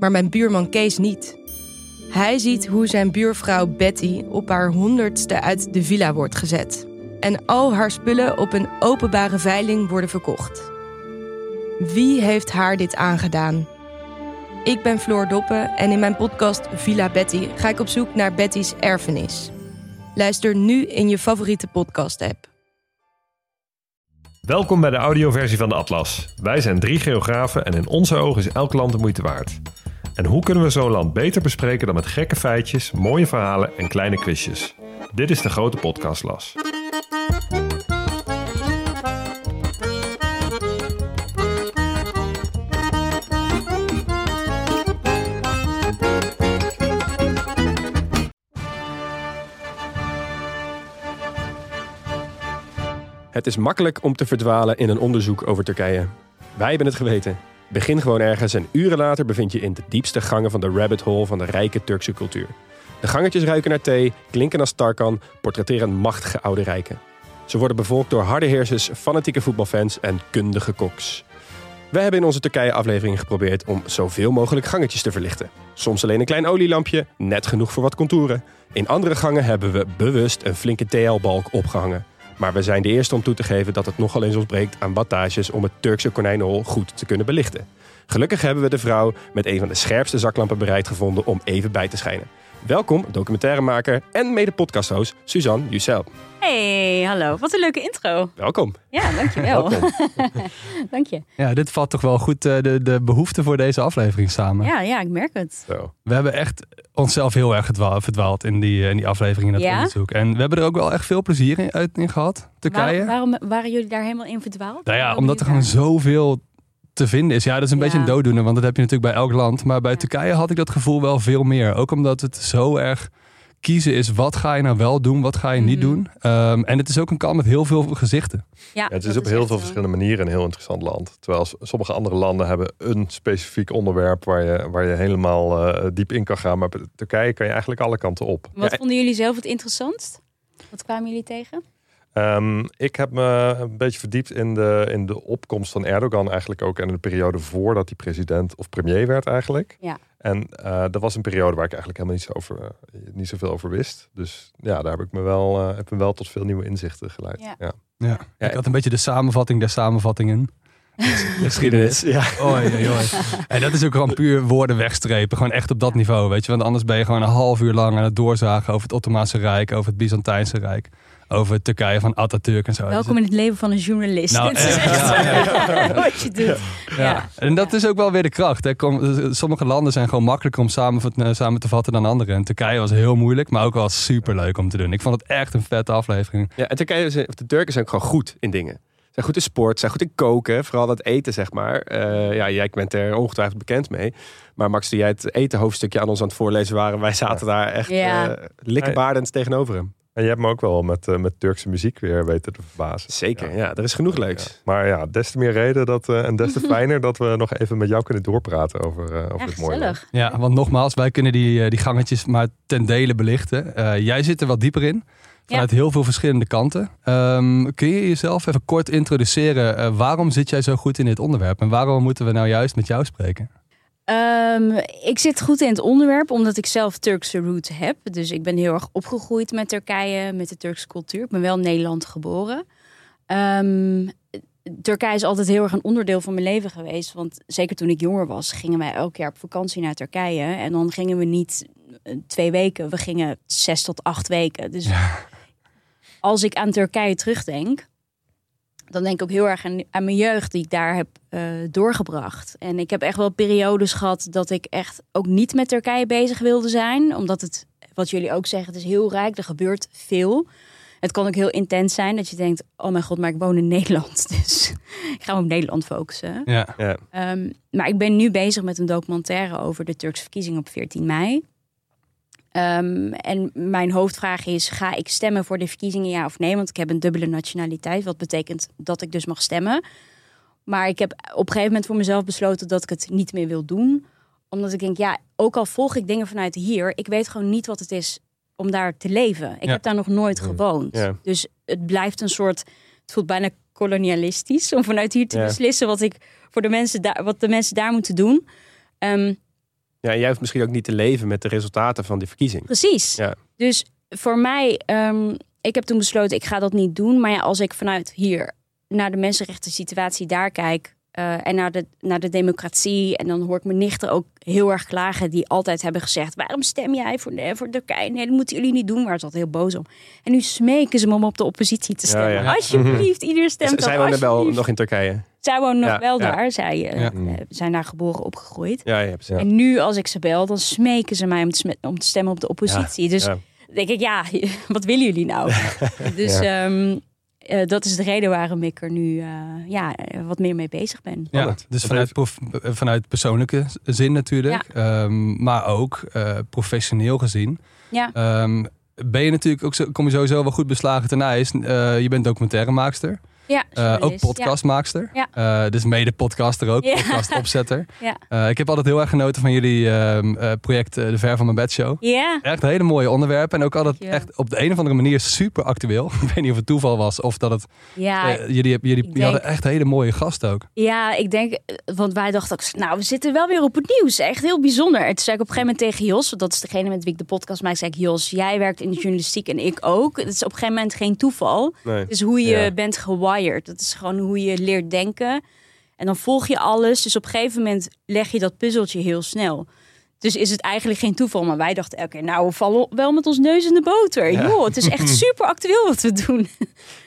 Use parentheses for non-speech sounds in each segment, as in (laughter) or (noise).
Maar mijn buurman Kees niet. Hij ziet hoe zijn buurvrouw Betty op haar honderdste uit de villa wordt gezet. En al haar spullen op een openbare veiling worden verkocht. Wie heeft haar dit aangedaan? Ik ben Floor Doppen en in mijn podcast Villa Betty ga ik op zoek naar Betty's erfenis. Luister nu in je favoriete podcast-app. Welkom bij de audioversie van de Atlas. Wij zijn drie geografen en in onze ogen is elk land de moeite waard. En hoe kunnen we zo'n land beter bespreken dan met gekke feitjes, mooie verhalen en kleine quizjes? Dit is de grote podcastlas. Het is makkelijk om te verdwalen in een onderzoek over Turkije. Wij hebben het geweten. Begin gewoon ergens en uren later bevind je in de diepste gangen van de rabbit hole van de rijke Turkse cultuur. De gangetjes ruiken naar thee, klinken als Tarkan, portretteren machtige oude rijken. Ze worden bevolkt door harde heersers, fanatieke voetbalfans en kundige koks. We hebben in onze Turkije-aflevering geprobeerd om zoveel mogelijk gangetjes te verlichten. Soms alleen een klein olielampje, net genoeg voor wat contouren. In andere gangen hebben we bewust een flinke TL-balk opgehangen. Maar we zijn de eerste om toe te geven dat het nogal eens ontbreekt aan wattages om het Turkse konijnenhol goed te kunnen belichten. Gelukkig hebben we de vrouw met een van de scherpste zaklampen bereid gevonden om even bij te schijnen. Welkom, documentairemaker en mede-podcasthost Suzanne Jussel. Hey, hallo. Wat een leuke intro. Welkom. Ja, dankjewel. (laughs) Dank je. Ja, dit vat toch wel goed eh, de, de behoefte voor deze aflevering samen. Ja, ja, ik merk het. Zo. We hebben echt onszelf heel erg verdwaald in die, eh, in die aflevering in dat Ja? onderzoek. En we hebben er ook wel echt veel plezier in, uit, in gehad. Turkije. Waarom, waarom waren jullie daar helemaal in verdwaald? nou ja, omdat er gewoon zoveel te vinden is. Ja, dat is een Ja. beetje een dooddoener, want dat heb je natuurlijk bij elk land. Maar bij Ja. Turkije had ik dat gevoel wel veel meer. Ook omdat het zo erg kiezen is, wat ga je nou wel doen, wat ga je niet Mhm. doen. Ehm, en het is ook een kant met heel veel gezichten. Ja, Ja, het is op heel veel zo. verschillende manieren een heel interessant land. Terwijl sommige andere landen hebben een specifiek onderwerp waar je, waar je helemaal eh, diep in kan gaan. Maar bij Turkije kan je eigenlijk alle kanten op. Wat Ja, vonden jullie zelf het interessantst? Wat kwamen jullie tegen? Ehm, ik heb me een beetje verdiept in de, in de opkomst van Erdogan eigenlijk ook. En in de periode voordat hij president of premier werd eigenlijk. Ja. En eh, dat was een periode waar ik eigenlijk helemaal niet, zo over, eh, niet zoveel over wist. Dus ja, daar heb ik me wel, eh, heb me wel tot veel nieuwe inzichten geleid. Ja. Ja. Ja. ik had een beetje de samenvatting der samenvattingen. (laughs) Geschiedenis. Ja. Oei, oei, oei. En dat is ook gewoon puur woorden wegstrepen. Gewoon echt op dat niveau, weet je. Want anders ben je gewoon een half uur lang aan het doorzagen over het Ottomaanse Rijk, over het Byzantijnse Rijk, over Turkije van Atatürk en zo. Welkom in het leven van een journalist. Nou, (laughs) Dit is echt, echt ja, wat je doet. ja. Ja. En dat is ook wel weer de kracht. Hè. Kom, sommige landen zijn gewoon makkelijker om samen, eh, samen te vatten dan andere. En Turkije was heel moeilijk, maar ook wel super leuk om te doen. Ik vond het echt een vette aflevering. Ja, en Turkije, of de Turken zijn ook gewoon goed in dingen. Ze zijn goed in sport, zijn goed in koken, vooral dat eten, zeg maar. Eh, ja, jij bent er ongetwijfeld bekend mee. Maar Max, toen jij het eten hoofdstukje aan ons aan het voorlezen waren, wij zaten daar echt Ja. eh likkenbaardend tegenover hem. En je hebt me ook wel met, eh, met Turkse muziek weer weten te verbazen. Zeker, ja, er is genoeg leuks. Ja. Maar ja, des te meer reden dat, eh, en des te (laughs) fijner dat we nog even met jou kunnen doorpraten over, eh over Ja, dit mooie. Ja, want nogmaals, wij kunnen die, die gangetjes maar ten dele belichten. Eh, jij zit er wat dieper in. Vanuit heel veel verschillende kanten. Ehm, kun je jezelf even kort introduceren? Eh, waarom zit jij zo goed in dit onderwerp? En waarom moeten we nou juist met jou spreken? Ehm, ik zit goed in het onderwerp omdat ik zelf Turkse roots heb. Dus ik ben heel erg opgegroeid met Turkije, met de Turkse cultuur. Ik ben wel in Nederland geboren. Ehm, Turkije is altijd heel erg een onderdeel van mijn leven geweest. Want zeker toen ik jonger was, gingen wij elk jaar op vakantie naar Turkije. En dan gingen we niet eh, twee weken, we gingen zes tot acht weken. Dus als ik aan Turkije terugdenk, dan denk ik ook heel erg aan, aan mijn jeugd die ik daar heb eh, doorgebracht. En ik heb echt wel periodes gehad dat ik echt ook niet met Turkije bezig wilde zijn. Omdat het, wat jullie ook zeggen, het is heel rijk, er gebeurt veel. Het kan ook heel intens zijn dat je denkt: oh mijn god, maar ik woon in (laughs) Nederland. Dus ik ga op Nederland focussen. Ja. Ja. Ehm, maar ik ben nu bezig met een documentaire over de Turkse verkiezingen op 14 mei. Ehm, en mijn hoofdvraag is: ga ik stemmen voor de verkiezingen, ja of nee? Want ik heb een dubbele nationaliteit, wat betekent dat ik dus mag stemmen. Maar ik heb op een gegeven moment voor mezelf besloten dat ik het niet meer wil doen. Omdat ik denk, ja, ook al volg ik dingen vanuit hier, ik weet gewoon niet wat het is om daar te leven. Ik Ja. heb daar nog nooit gewoond. Ja. Dus het blijft een soort, het voelt bijna kolonialistisch om vanuit hier te Ja. beslissen wat ik voor de mensen daar, wat de mensen daar moeten doen. Ehm, Ja, en jij hoeft misschien ook niet te leven met de resultaten van die verkiezing. Precies. Ja. Dus voor mij, ehm, ik heb toen besloten, ik ga dat niet doen. Maar ja, als ik vanuit hier naar de mensenrechten situatie daar kijk eh, en naar de, naar de democratie, en dan hoor ik mijn nichten ook heel erg klagen, die altijd hebben gezegd: waarom stem jij voor, de, voor Turkije? Nee, dat moeten jullie niet doen. Waar ze altijd heel boos om. En nu smeken ze me om op de oppositie te Ja, stemmen. ja. Alsjeblieft, ieder (laughs) stemt Z-. Zij wonen wel nog in Turkije. Zij wonen nog Ja, wel ja. daar. Zij eh, Ja. eh, zijn daar geboren, opgegroeid. Ja, ja. En nu als ik ze bel, dan smeken ze mij om te, om te stemmen op de oppositie. dus Ja. denk ik, ja, (laughs) wat willen jullie nou? (laughs) dus ehm, eh, dat is de reden waarom ik er nu eh, ja, eh, wat meer mee bezig ben. Ja, dus vanuit, prof- vanuit persoonlijke zin natuurlijk, Ehm, maar ook eh, professioneel gezien. Ja, Ehm, ben je natuurlijk ook zo, kom je sowieso wel goed beslagen ten ijs. Eh, je bent documentairemaakster, ja eh, ook podcastmaakster. Ja. Eh, dus mede podcaster ook, Ja. podcastopzetter. (laughs) Ja. Eh, ik heb altijd heel erg genoten van jullie ehm, eh, project De Ver van Mijn Bed Show. Ja. Echt hele mooie onderwerpen en ook altijd echt op de een of andere manier super actueel. (laughs) ik weet niet of het toeval was of dat het... ja, jullie jullie, denk- hadden echt hele mooie gasten ook. Ja, ik denk, want wij dachten ook, nou, we zitten wel weer op het nieuws. Echt heel bijzonder. En toen zei ik op een gegeven moment tegen Jos, want dat is degene met wie ik de podcast maak, zei ik, Jos, jij werkt in de journalistiek en ik ook. Het is op een gegeven moment geen toeval. Nee. Het is hoe je Ja. bent Dat is gewoon hoe je leert denken. En dan volg je alles. Dus op een gegeven moment leg je dat puzzeltje heel snel. Dus is het eigenlijk geen toeval. Maar wij dachten elke keer, nou, we vallen wel met ons neus in de boter. Ja. Joh, het is echt (laughs) super actueel wat we doen.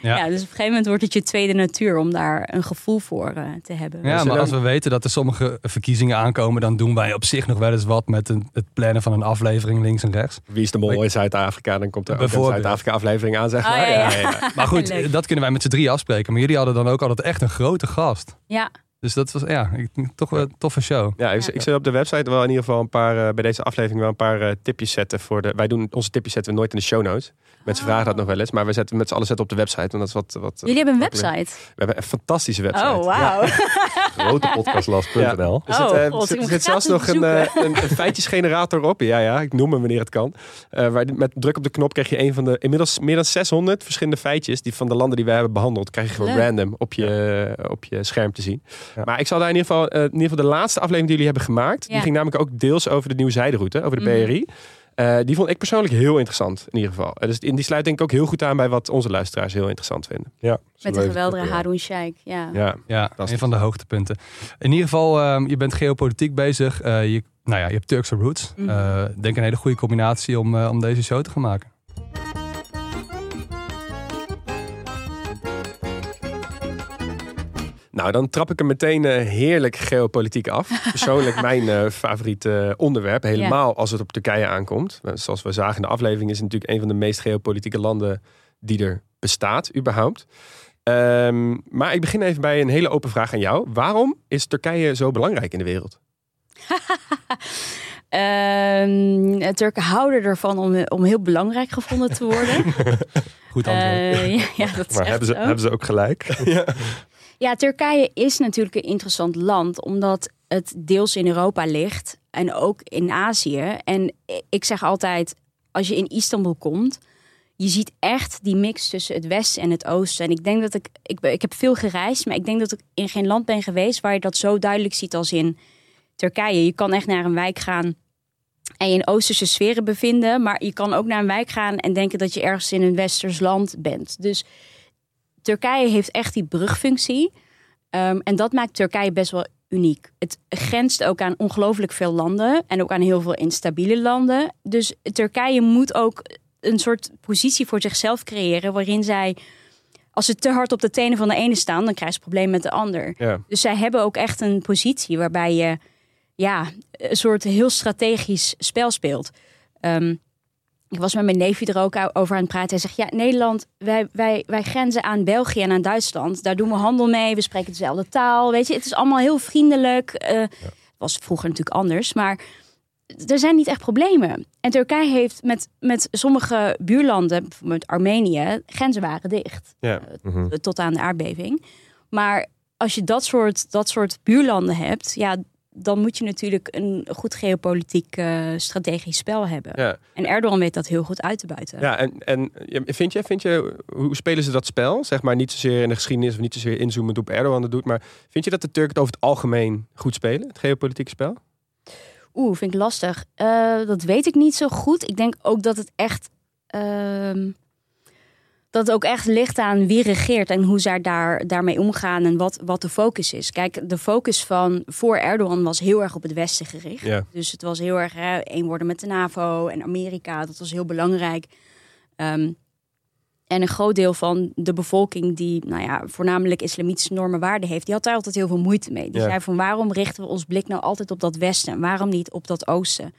Ja. Ja. dus op een gegeven moment wordt het je tweede natuur om daar een gevoel voor eh, te hebben. Ja, maar als we weten dat er sommige verkiezingen aankomen, dan doen wij op zich nog wel eens wat met een, het plannen van een aflevering links en rechts. Wie is de mol in Zuid-Afrika? Dan komt er ook een. Zuid-Afrika-aflevering aan, zeg Oh, maar. ja, ja. (laughs) Maar goed, dat kunnen wij met z'n drie afspreken. Maar jullie hadden dan ook altijd echt een grote gast. Ja, Dus dat was ja, ik- toch wel een toffe show. Ja, ik, ik zul op de website wel in ieder geval een paar, eh, bij deze aflevering wel een paar eh, tipjes zetten voor de. Wij doen onze tipjes zetten we nooit in de show notes. Mensen Oh. vragen dat nog wel eens, maar we zetten met z'n allen zetten op de website, want dat is wat. wat jullie hebben een website. We hebben een fantastische website. Oh, wauw. (laughs) Grotepodcastlas.nl. Er Oh, zit, eh, God, er zit, zit zelfs nog een, eh, een, een feitjesgenerator op. Ja, ja, ik noem hem wanneer het kan. Eh, waar, met druk op de knop krijg je een van de inmiddels meer dan 600 verschillende feitjes die van de landen die wij hebben behandeld, krijg je gewoon Leuk. random op je, op je scherm te zien. Ja. Maar ik zal daar in ieder geval, eh, in ieder geval de laatste aflevering die jullie hebben gemaakt, die ging namelijk ook deels over de nieuwe zijderoute, over de Mhm. BRI. Eh, die vond ik persoonlijk heel interessant, in ieder geval. Eh, dus die die sluit denk ik ook heel goed aan bij wat onze luisteraars heel interessant vinden. Ja, Met de geweldige Haroun Sheikh. Ja. Ja, Ja, een van de hoogtepunten. In ieder geval, ehm, je bent geopolitiek bezig. Eh, je, nou ja, je hebt Turkse roots. Eh, denk een hele goede combinatie om, om deze show te gaan maken. Nou, dan trap ik er meteen eh, heerlijk geopolitiek af. (laughs) Persoonlijk mijn eh favoriete eh, onderwerp. Helemaal als het op Turkije aankomt. Zoals we zagen in de aflevering is het natuurlijk een van de meest geopolitieke landen die er bestaat, überhaupt. Ehm, maar ik begin even bij een hele open vraag aan jou. Waarom is Turkije zo belangrijk in de wereld? (laughs) Ehm, Turken houden ervan om, om heel belangrijk gevonden te worden. (laughs) Goed antwoord. Ja, ja, dat is Maar echt hebben ze, zo. hebben ze ook gelijk? Ja, Turkije is natuurlijk een interessant land, omdat het deels in Europa ligt en ook in Azië. En ik zeg altijd, als je in Istanbul komt, je ziet echt die mix tussen het westen en het oosten. En ik denk dat ik, ik, ik heb veel gereisd, maar ik denk dat ik in geen land ben geweest waar je dat zo duidelijk ziet als in Turkije. Je kan echt naar een wijk gaan en je in oosterse sferen bevinden, maar je kan ook naar een wijk gaan en denken dat je ergens in een westers land bent. Dus Turkije heeft echt die brugfunctie. Ehm, en dat maakt Turkije best wel uniek. Het grenst ook aan ongelooflijk veel landen en ook aan heel veel instabiele landen. Dus Turkije moet ook een soort positie voor zichzelf creëren waarin zij, als ze te hard op de tenen van de ene staan, dan krijgen ze problemen met de ander. Ja. Dus zij hebben ook echt een positie waarbij je ja, een soort heel strategisch spel speelt. Ehm, ik was met mijn neefje er ook over aan het praten. Hij zegt, ja, Nederland, wij, wij, wij grenzen aan België en aan Duitsland. Daar doen we handel mee, we spreken dezelfde taal. Weet je, het is allemaal heel vriendelijk. Uh, was vroeger natuurlijk anders, maar er zijn niet echt problemen. En Turkije heeft met, met sommige buurlanden, bijvoorbeeld Armenië, grenzen waren dicht. Ja. Uh, Tot aan de aardbeving. Maar als je dat soort, dat soort buurlanden hebt, ja, dan moet je natuurlijk een goed geopolitiek uh, strategisch spel hebben. Ja. En Erdogan weet dat heel goed uit te buiten. Ja, en, en vind, je, vind je, hoe spelen ze dat spel? Zeg maar niet zozeer in de geschiedenis of niet zozeer inzoomen op Erdogan dat doet. Maar vind je dat de Turken het over het algemeen goed spelen, het geopolitieke spel? Oeh, vind ik lastig. Uh, dat weet ik niet zo goed. Ik denk ook dat het echt. Uh, dat het ook echt ligt aan wie regeert en hoe zij daar, daarmee omgaan en wat, wat de focus is. Kijk, de focus van voor Erdogan was heel erg op het Westen gericht. Ja. Dus het was heel erg hè, één worden met de NAVO en Amerika. Dat was heel belangrijk. Um, en een groot deel van de bevolking die nou ja, voornamelijk islamitische normen waarden heeft, die had daar altijd heel veel moeite mee. Die Ja. zei van waarom richten we ons blik nou altijd op dat Westen? en Waarom niet op dat Oosten?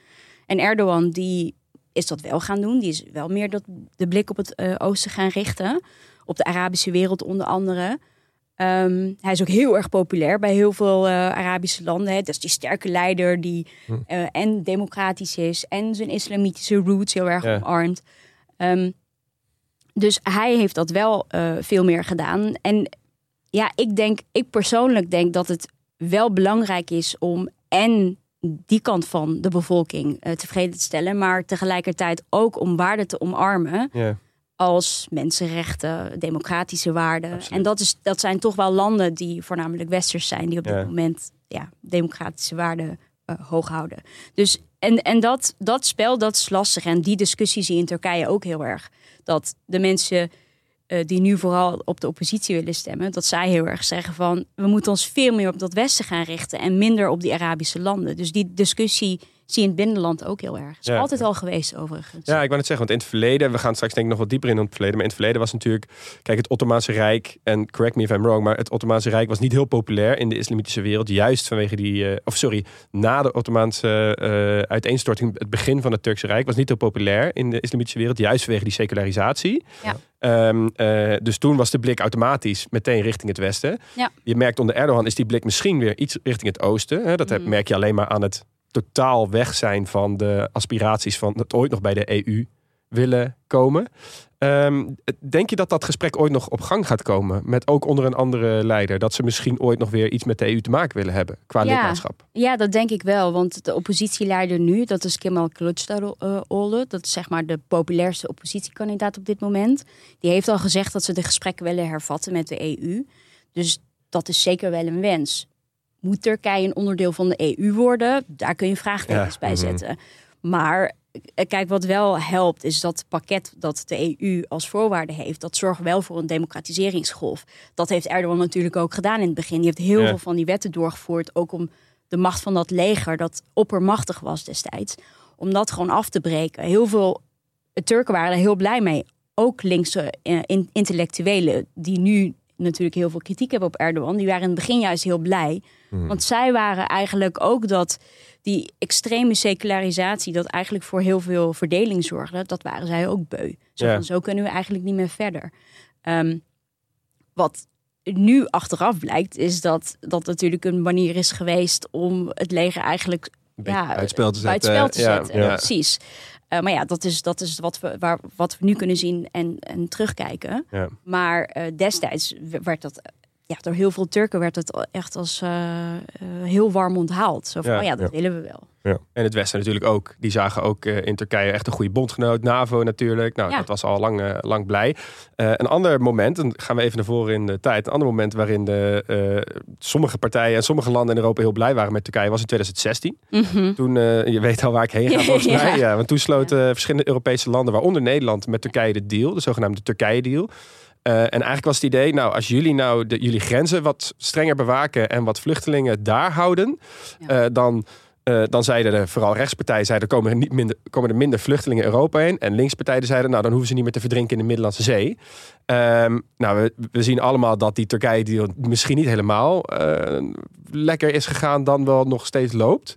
En Erdogan die is dat wel gaan doen. Die is wel meer dat, de blik op het eh, Oosten gaan richten. Op de Arabische wereld onder andere. Ehm, hij is ook heel erg populair bij heel veel eh, Arabische landen. Hè. Dat is die sterke leider die eh, en democratisch is en zijn islamitische roots heel erg Ja. omarmt. Ehm, dus hij heeft dat wel veel meer gedaan. En ja, ik denk, ik persoonlijk denk dat het wel belangrijk is om en die kant van de bevolking eh, tevreden te stellen, maar tegelijkertijd ook om waarden te omarmen Ja. als mensenrechten, democratische waarden. Absoluut. En dat, is, dat zijn toch wel landen die voornamelijk westers zijn, die op dit moment ja, democratische waarden eh, hoog houden. Dus en, en dat, dat spel, dat is lastig. En die discussie zie je in Turkije ook heel erg. Dat de mensen eh, die nu vooral op de oppositie willen stemmen, dat zij heel erg zeggen van we moeten ons veel meer op dat Westen gaan richten en minder op die Arabische landen. Dus die discussie zie je in het binnenland ook heel erg. Het is Ja. altijd al geweest overigens. Ja, ik wou net zeggen, want in het verleden, we gaan straks denk ik nog wat dieper in op het verleden, maar in het verleden was natuurlijk, kijk, het Ottomaanse Rijk, en correct me if I'm wrong, maar het Ottomaanse Rijk was niet heel populair in de islamitische wereld, juist vanwege die, eh, of sorry, na de Ottomaanse eh, uiteenstorting, het begin van het Turkse Rijk was niet heel populair in de islamitische wereld, juist vanwege die secularisatie. Ja. Ehm, eh, dus toen was de blik automatisch meteen richting het westen. Ja. Je merkt onder Erdogan is die blik misschien weer iets richting het oosten. Hè? Dat Mhm. merk je alleen maar aan het totaal weg zijn van de aspiraties van het ooit nog bij de EU willen komen. Ehm, denk je dat dat gesprek ooit nog op gang gaat komen? Met ook onder een andere leider? Dat ze misschien ooit nog weer iets met de EU te maken willen hebben qua Ja. lidmaatschap? Ja, dat denk ik wel. Want de oppositieleider nu, dat is Kemal Kılıçdaroğlu. Dat is zeg maar de populairste oppositiekandidaat op dit moment. Die heeft al gezegd dat ze de gesprekken willen hervatten met de EU. Dus dat is zeker wel een wens. Moet Turkije een onderdeel van de EU worden? Daar kun je vraagtekens Ja, bij mhm. zetten. Maar eh, kijk, wat wel helpt, is dat pakket dat de EU als voorwaarde heeft. Dat zorgt wel voor een democratiseringsgolf. Dat heeft Erdogan natuurlijk ook gedaan in het begin. Die heeft heel Ja. veel van die wetten doorgevoerd. Ook om de macht van dat leger, dat oppermachtig was destijds, om dat gewoon af te breken. Heel veel Turken waren er heel blij mee. Ook linkse eh, in- intellectuelen, die nu natuurlijk heel veel kritiek hebben op Erdogan, die waren in het begin juist heel blij. Want zij waren eigenlijk ook dat die extreme secularisatie, dat eigenlijk voor heel veel verdeling zorgde, dat waren zij ook beu. Zo, van, zo kunnen we eigenlijk niet meer verder. Ehm, wat nu achteraf blijkt, is dat dat natuurlijk een manier is geweest om het leger eigenlijk ja, buitenspel te zetten. buitenspel te Ja, zetten. ja. Precies. Eh, maar ja, dat is, dat is wat, we, waar, wat we nu kunnen zien en, en terugkijken. Ja. Maar eh, destijds werd dat, ja, door heel veel Turken werd het echt als eh, eh, heel warm onthaald. Zo van, Ja, oh ja, dat ja. willen we wel. Ja. En het Westen natuurlijk ook. Die zagen ook eh, in Turkije echt een goede bondgenoot. NAVO natuurlijk. Nou, Ja. dat was al lang, lang blij. Eh, een ander moment, dan gaan we even naar voren in de tijd. Een ander moment waarin de, eh, sommige partijen en sommige landen in Europa heel blij waren met Turkije was in 2016. Mhm. Toen, eh, je weet al waar ik heen ga (laughs) volgens Ja. mij. Ja, want toen sloten verschillende Europese landen, waaronder Nederland, met Turkije de deal. De zogenaamde Turkije-deal. Eh, en eigenlijk was het idee, nou, als jullie nou de, jullie grenzen wat strenger bewaken en wat vluchtelingen daar houden, Ja. eh, dan, eh, dan zeiden de, vooral rechtspartijen, zeiden, komen er, niet minder, komen er minder vluchtelingen Europa in. En linkspartijen zeiden, nou, dan hoeven ze niet meer te verdrinken in de Middellandse Zee. Ehm, nou, we, we zien allemaal dat die Turkije-deal misschien niet helemaal lekker is gegaan, dan wel nog steeds loopt.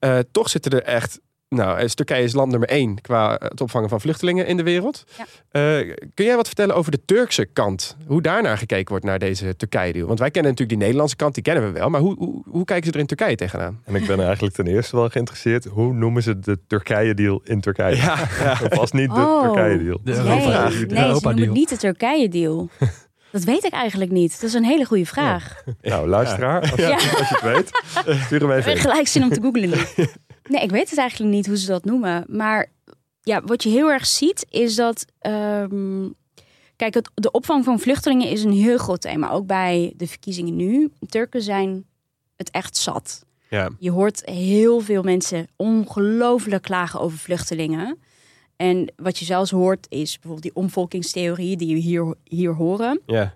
Ja. Toch zitten er echt nou, is Turkije is land nummer één qua het opvangen van vluchtelingen in de wereld. Ja. Eh, kun jij wat vertellen over de Turkse kant? Hoe daarnaar gekeken wordt naar deze Turkije-deal? Want wij kennen natuurlijk die Nederlandse kant, die kennen we wel. Maar hoe, hoe, hoe kijken ze er in Turkije tegenaan? En ik ben eigenlijk ten eerste wel geïnteresseerd. Hoe noemen ze de Turkije-deal in Turkije? Ja, ja. Dat was niet de Oh. Turkije-deal. De Nee, Europa- nee, de ze noemen Europa-deal. het niet de Turkije-deal. (laughs) Dat weet ik eigenlijk niet. Dat is een hele goede vraag. Nou, luisteraar, als, Ja. als je het weet, stuur hem Ik even in. gelijk zin om te googlen nu. (laughs) Nee, ik weet het eigenlijk niet hoe ze dat noemen. Maar ja, wat je heel erg ziet is dat... ehm, kijk, het, de opvang van vluchtelingen is een heel groot thema. Ook bij de verkiezingen nu. Turken zijn het echt zat. Ja. Je hoort heel veel mensen ongelooflijk klagen over vluchtelingen. En wat je zelfs hoort is bijvoorbeeld die omvolkingstheorie die we hier, hier horen. Ja.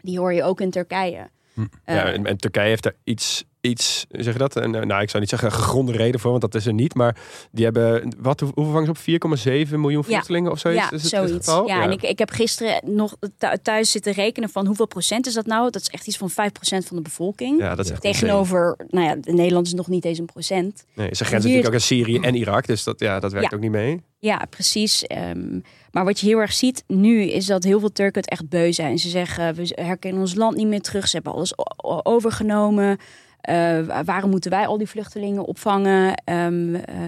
Die hoor je ook in Turkije. Hm. Eh, Ja, en, en Turkije heeft daar iets, iets, zeg je dat? Een, eh, nou, ik zou niet zeggen gegronde reden voor, want dat is er niet. Maar die hebben, wat, hoe- hoeveel vangen ze op? 4,7 miljoen vluchtelingen of zoiets? ja, is het, zoiets. getal? Ja, en ik, ik heb gisteren nog thu- thuis zitten rekenen van hoeveel procent is dat nou? Dat is echt iets van 5% van de bevolking. Ja, dat is echt Tegenover, nou ja, de Nederland is nog niet eens een procent. Nee, ze grenzen Hier- natuurlijk ook aan Syrië en Irak, dus dat, ja, dat werkt Ja. ook niet mee. Ja, precies. Ehm, maar wat je heel erg ziet nu is dat heel veel Turken het echt beu zijn. Ze zeggen, we herkennen ons land niet meer terug. Ze hebben alles overgenomen. Eh, wa- waarom moeten wij al die vluchtelingen opvangen? Ehm, eh,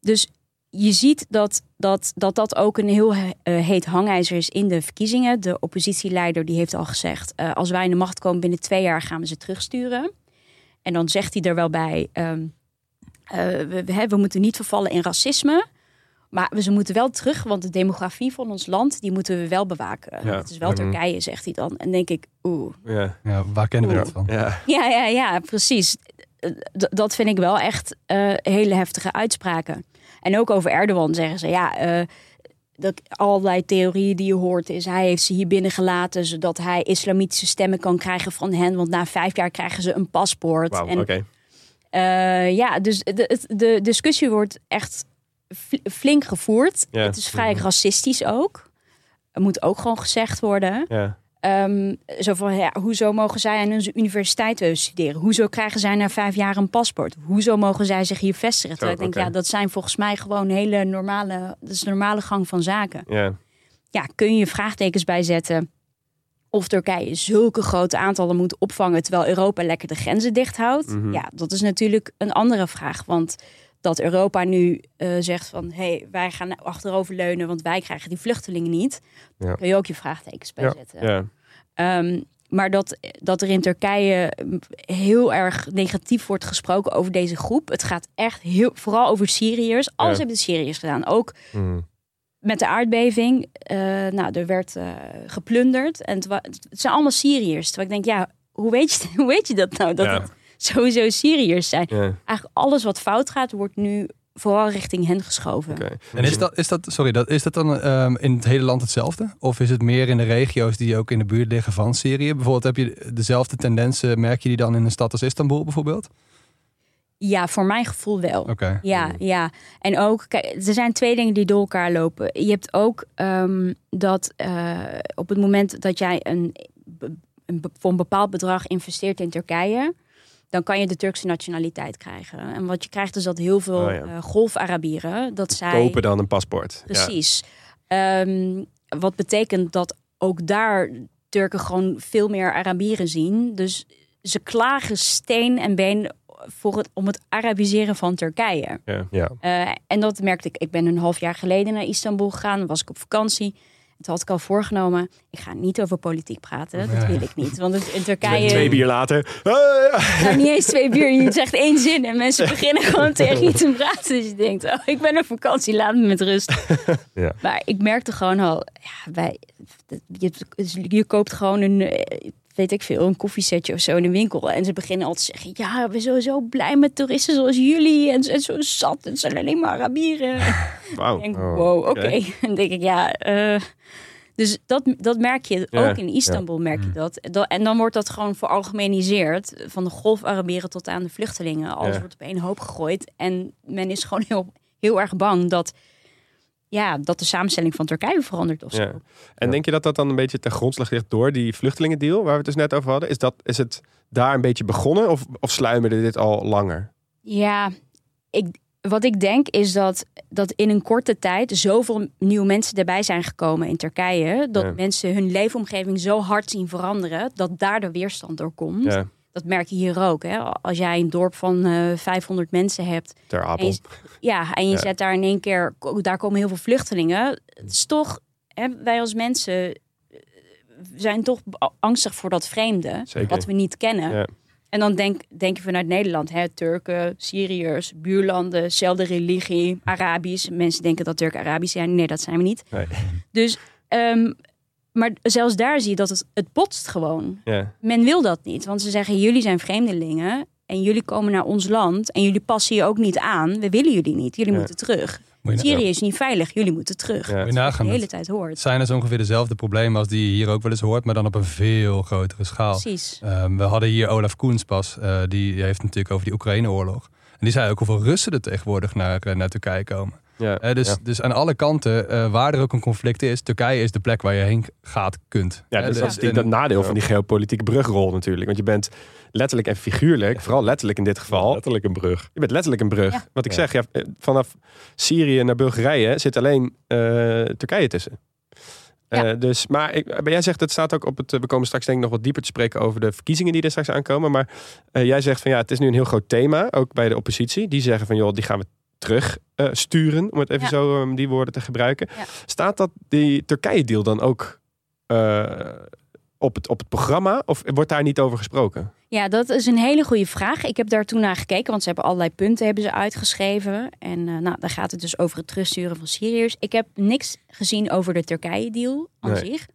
dus je ziet dat dat, dat dat ook een heel he- eh, heet hangijzer is in de verkiezingen. De oppositieleider die heeft al gezegd... als wij in de macht komen binnen twee jaar gaan we ze terugsturen. En dan zegt hij er wel bij... ehm, eh, we, we, we moeten niet vervallen in racisme... Maar ze moeten wel terug, want de demografie van ons land, die moeten we wel bewaken. Ja. Het is wel Mhm. Turkije, zegt hij dan. En denk ik, oeh. Ja, Ja, waar kennen we dat van? ja. Ja, ja, ja, precies. D- dat vind ik wel echt eh, hele heftige uitspraken. En ook over Erdogan zeggen ze, ja, eh, dat allerlei theorieën die je hoort is, hij heeft ze hier binnengelaten zodat hij islamitische stemmen kan krijgen van hen, want na vijf jaar krijgen ze een paspoort. Wauw, en oké. eh, ja, dus de, de discussie wordt echt flink gevoerd. Ja. Het is vrij racistisch ook. Het moet ook gewoon gezegd worden. Ja. Ehm, zo van, ja, hoezo mogen zij aan onze universiteit eh, studeren? Hoezo krijgen zij na vijf jaar een paspoort? Hoezo mogen zij zich hier vestigen? Ik denk, ja, dat zijn volgens mij gewoon hele normale, dat is de normale gang van zaken. Ja. Ja, kun je vraagtekens bij zetten of Turkije zulke grote aantallen moet opvangen terwijl Europa lekker de grenzen dicht houdt? Mhm. Ja, dat is natuurlijk een andere vraag. Want dat Europa nu eh, zegt van hé, hey, wij gaan achteroverleunen, want wij krijgen die vluchtelingen niet. Ja. Kun je ook je vraagtekens bij Ja. zetten. Ja. Ehm, maar dat, dat er in Turkije heel erg negatief wordt gesproken over deze groep. Het gaat echt heel, vooral over Syriërs. Alles Ja. hebben de Syriërs gedaan. Ook Mhm. met de aardbeving. eh, nou, er werd eh, geplunderd. En het, zijn allemaal Syriërs. Terwijl ik denk, ja, hoe weet je, (laughs) hoe weet je dat nou? Dat Ja. het (laughs) sowieso Syriërs zijn. Ja. Eigenlijk alles wat fout gaat, wordt nu vooral richting hen geschoven. Oké. En is dat, is dat, sorry, dat, is dat dan ehm, in het hele land hetzelfde? Of is het meer in de regio's die ook in de buurt liggen van Syrië? Bijvoorbeeld heb je dezelfde tendensen, merk je die dan in een stad als Istanbul bijvoorbeeld? Ja, voor mijn gevoel wel. Ja, ja. En ook, kijk, er zijn twee dingen die door elkaar lopen. Je hebt ook ehm, dat eh, op het moment dat jij een, een, voor een bepaald bedrag investeert in Turkije, dan kan je de Turkse nationaliteit krijgen. En wat je krijgt is dat heel veel Oh ja. eh, golf-Arabieren, dat zij... Kopen dan een paspoort. Ja. Precies. Ehm, wat betekent dat ook daar Turken gewoon veel meer Arabieren zien. Dus ze klagen steen en been voor het, om het Arabiseren van Turkije. Ja. Ja. Eh, en dat merkte ik. Ik ben een half jaar geleden naar Istanbul gegaan. Was ik op vakantie. En toen had ik al voorgenomen, ik ga niet over politiek praten. Dat wil ik niet. Want het, in Twee Turkije... bier later. Ja. Nou, niet eens twee bier. Je zegt één zin en mensen (laughs) beginnen gewoon tegen je te praten. Dus je denkt, oh, ik ben op vakantie, laat me met rust. (laughs) Ja. Maar ik merkte gewoon al, ja, wij, je, je koopt gewoon een, eh, weet ik veel, een koffiezetje of zo in de winkel. En ze beginnen al te zeggen, ja, we zijn zo blij met toeristen zoals jullie. En, en zo zat, het zijn alleen maar Arabieren. (laughs) Wauw. Ik denk, Oh, wow, oké. (laughs) Dan denk ik, ja... eh, dus dat, dat merk je Ja, ook in Istanbul, merk Mm. je dat. dat. En dan wordt dat gewoon veralgemeniseerd. Van de golf-Arabieren tot aan de vluchtelingen. Alles Ja. wordt op één hoop gegooid. En men is gewoon heel, heel erg bang dat, ja, dat de samenstelling van Turkije verandert of zo. Ja. En denk je dat dat dan een beetje ten grondslag ligt door die vluchtelingendeal waar we het dus net over hadden? Is, dat, is het daar een beetje begonnen of, of sluimerde dit al langer? Ja, ik, wat ik denk is dat, dat in een korte tijd zoveel nieuwe mensen erbij zijn gekomen in Turkije. Dat Ja. mensen hun leefomgeving zo hard zien veranderen. Dat daar de weerstand door komt. Ja, Dat merk je hier ook. Hè? Als jij een dorp van eh 500 mensen hebt. ter En Apel. je, ja, en je Ja. zet daar in één keer. Daar komen heel veel vluchtelingen. Het is toch. Hè, wij als mensen eh, zijn toch angstig voor dat vreemde. Zeker. Wat we niet kennen. Ja. En dan denk, denk je vanuit Nederland, hè, Turken, Syriërs, buurlanden, zelfde religie, Arabisch. Mensen denken dat Turken Arabisch zijn. Nee, dat zijn we niet. Nee. Dus, ehm, maar zelfs daar zie je dat het, het botst gewoon. Ja. Men wil dat niet, want ze zeggen jullie zijn vreemdelingen en jullie komen naar ons land en jullie passen je ook niet aan. We willen jullie niet, jullie Ja. moeten terug. Moet Syrië is niet veilig, jullie moeten terug. Ja. moet je de hele Het tijd hoort. zijn dus ongeveer dezelfde problemen als die je hier ook wel eens hoort, maar dan op een veel grotere schaal. Precies. Ehm, we hadden hier Olaf Koens pas, eh, die heeft natuurlijk over die Oekraïne-oorlog. En die zei ook hoeveel Russen er tegenwoordig naar, eh, naar Turkije komen. Ja. Eh, dus, ja. dus aan alle kanten, eh, waar er ook een conflict is, Turkije is de plek waar je heen gaat, kunt. Ja, dus dat is natuurlijk en- dat nadeel van die geopolitieke brugrol natuurlijk. Want je bent letterlijk en figuurlijk, vooral letterlijk in dit geval, Letterlijk een brug. je bent letterlijk een brug. Ja. Wat ik Ja. zeg, ja, vanaf Syrië naar Bulgarije zit alleen eh, Turkije tussen. Eh, dus, maar, ik, maar jij zegt, het staat ook op het. We komen straks denk ik nog wat dieper te spreken over de verkiezingen die er straks aankomen. Maar eh, jij zegt van ja, het is nu een heel groot thema, ook bij de oppositie. Die zeggen van joh, die gaan we terug eh, sturen, om het even Ja. zo um, die woorden te gebruiken. Ja. Staat dat die Turkije-deal dan ook eh, op, het, op het programma? Of wordt daar niet over gesproken? Ja, dat is een hele goede vraag. Ik heb daar toen naar gekeken, want ze hebben allerlei punten hebben ze uitgeschreven. En eh, nou, daar gaat het dus over het terugsturen van Syriërs. Ik heb niks gezien over de Turkije-deal aan Nee. zich.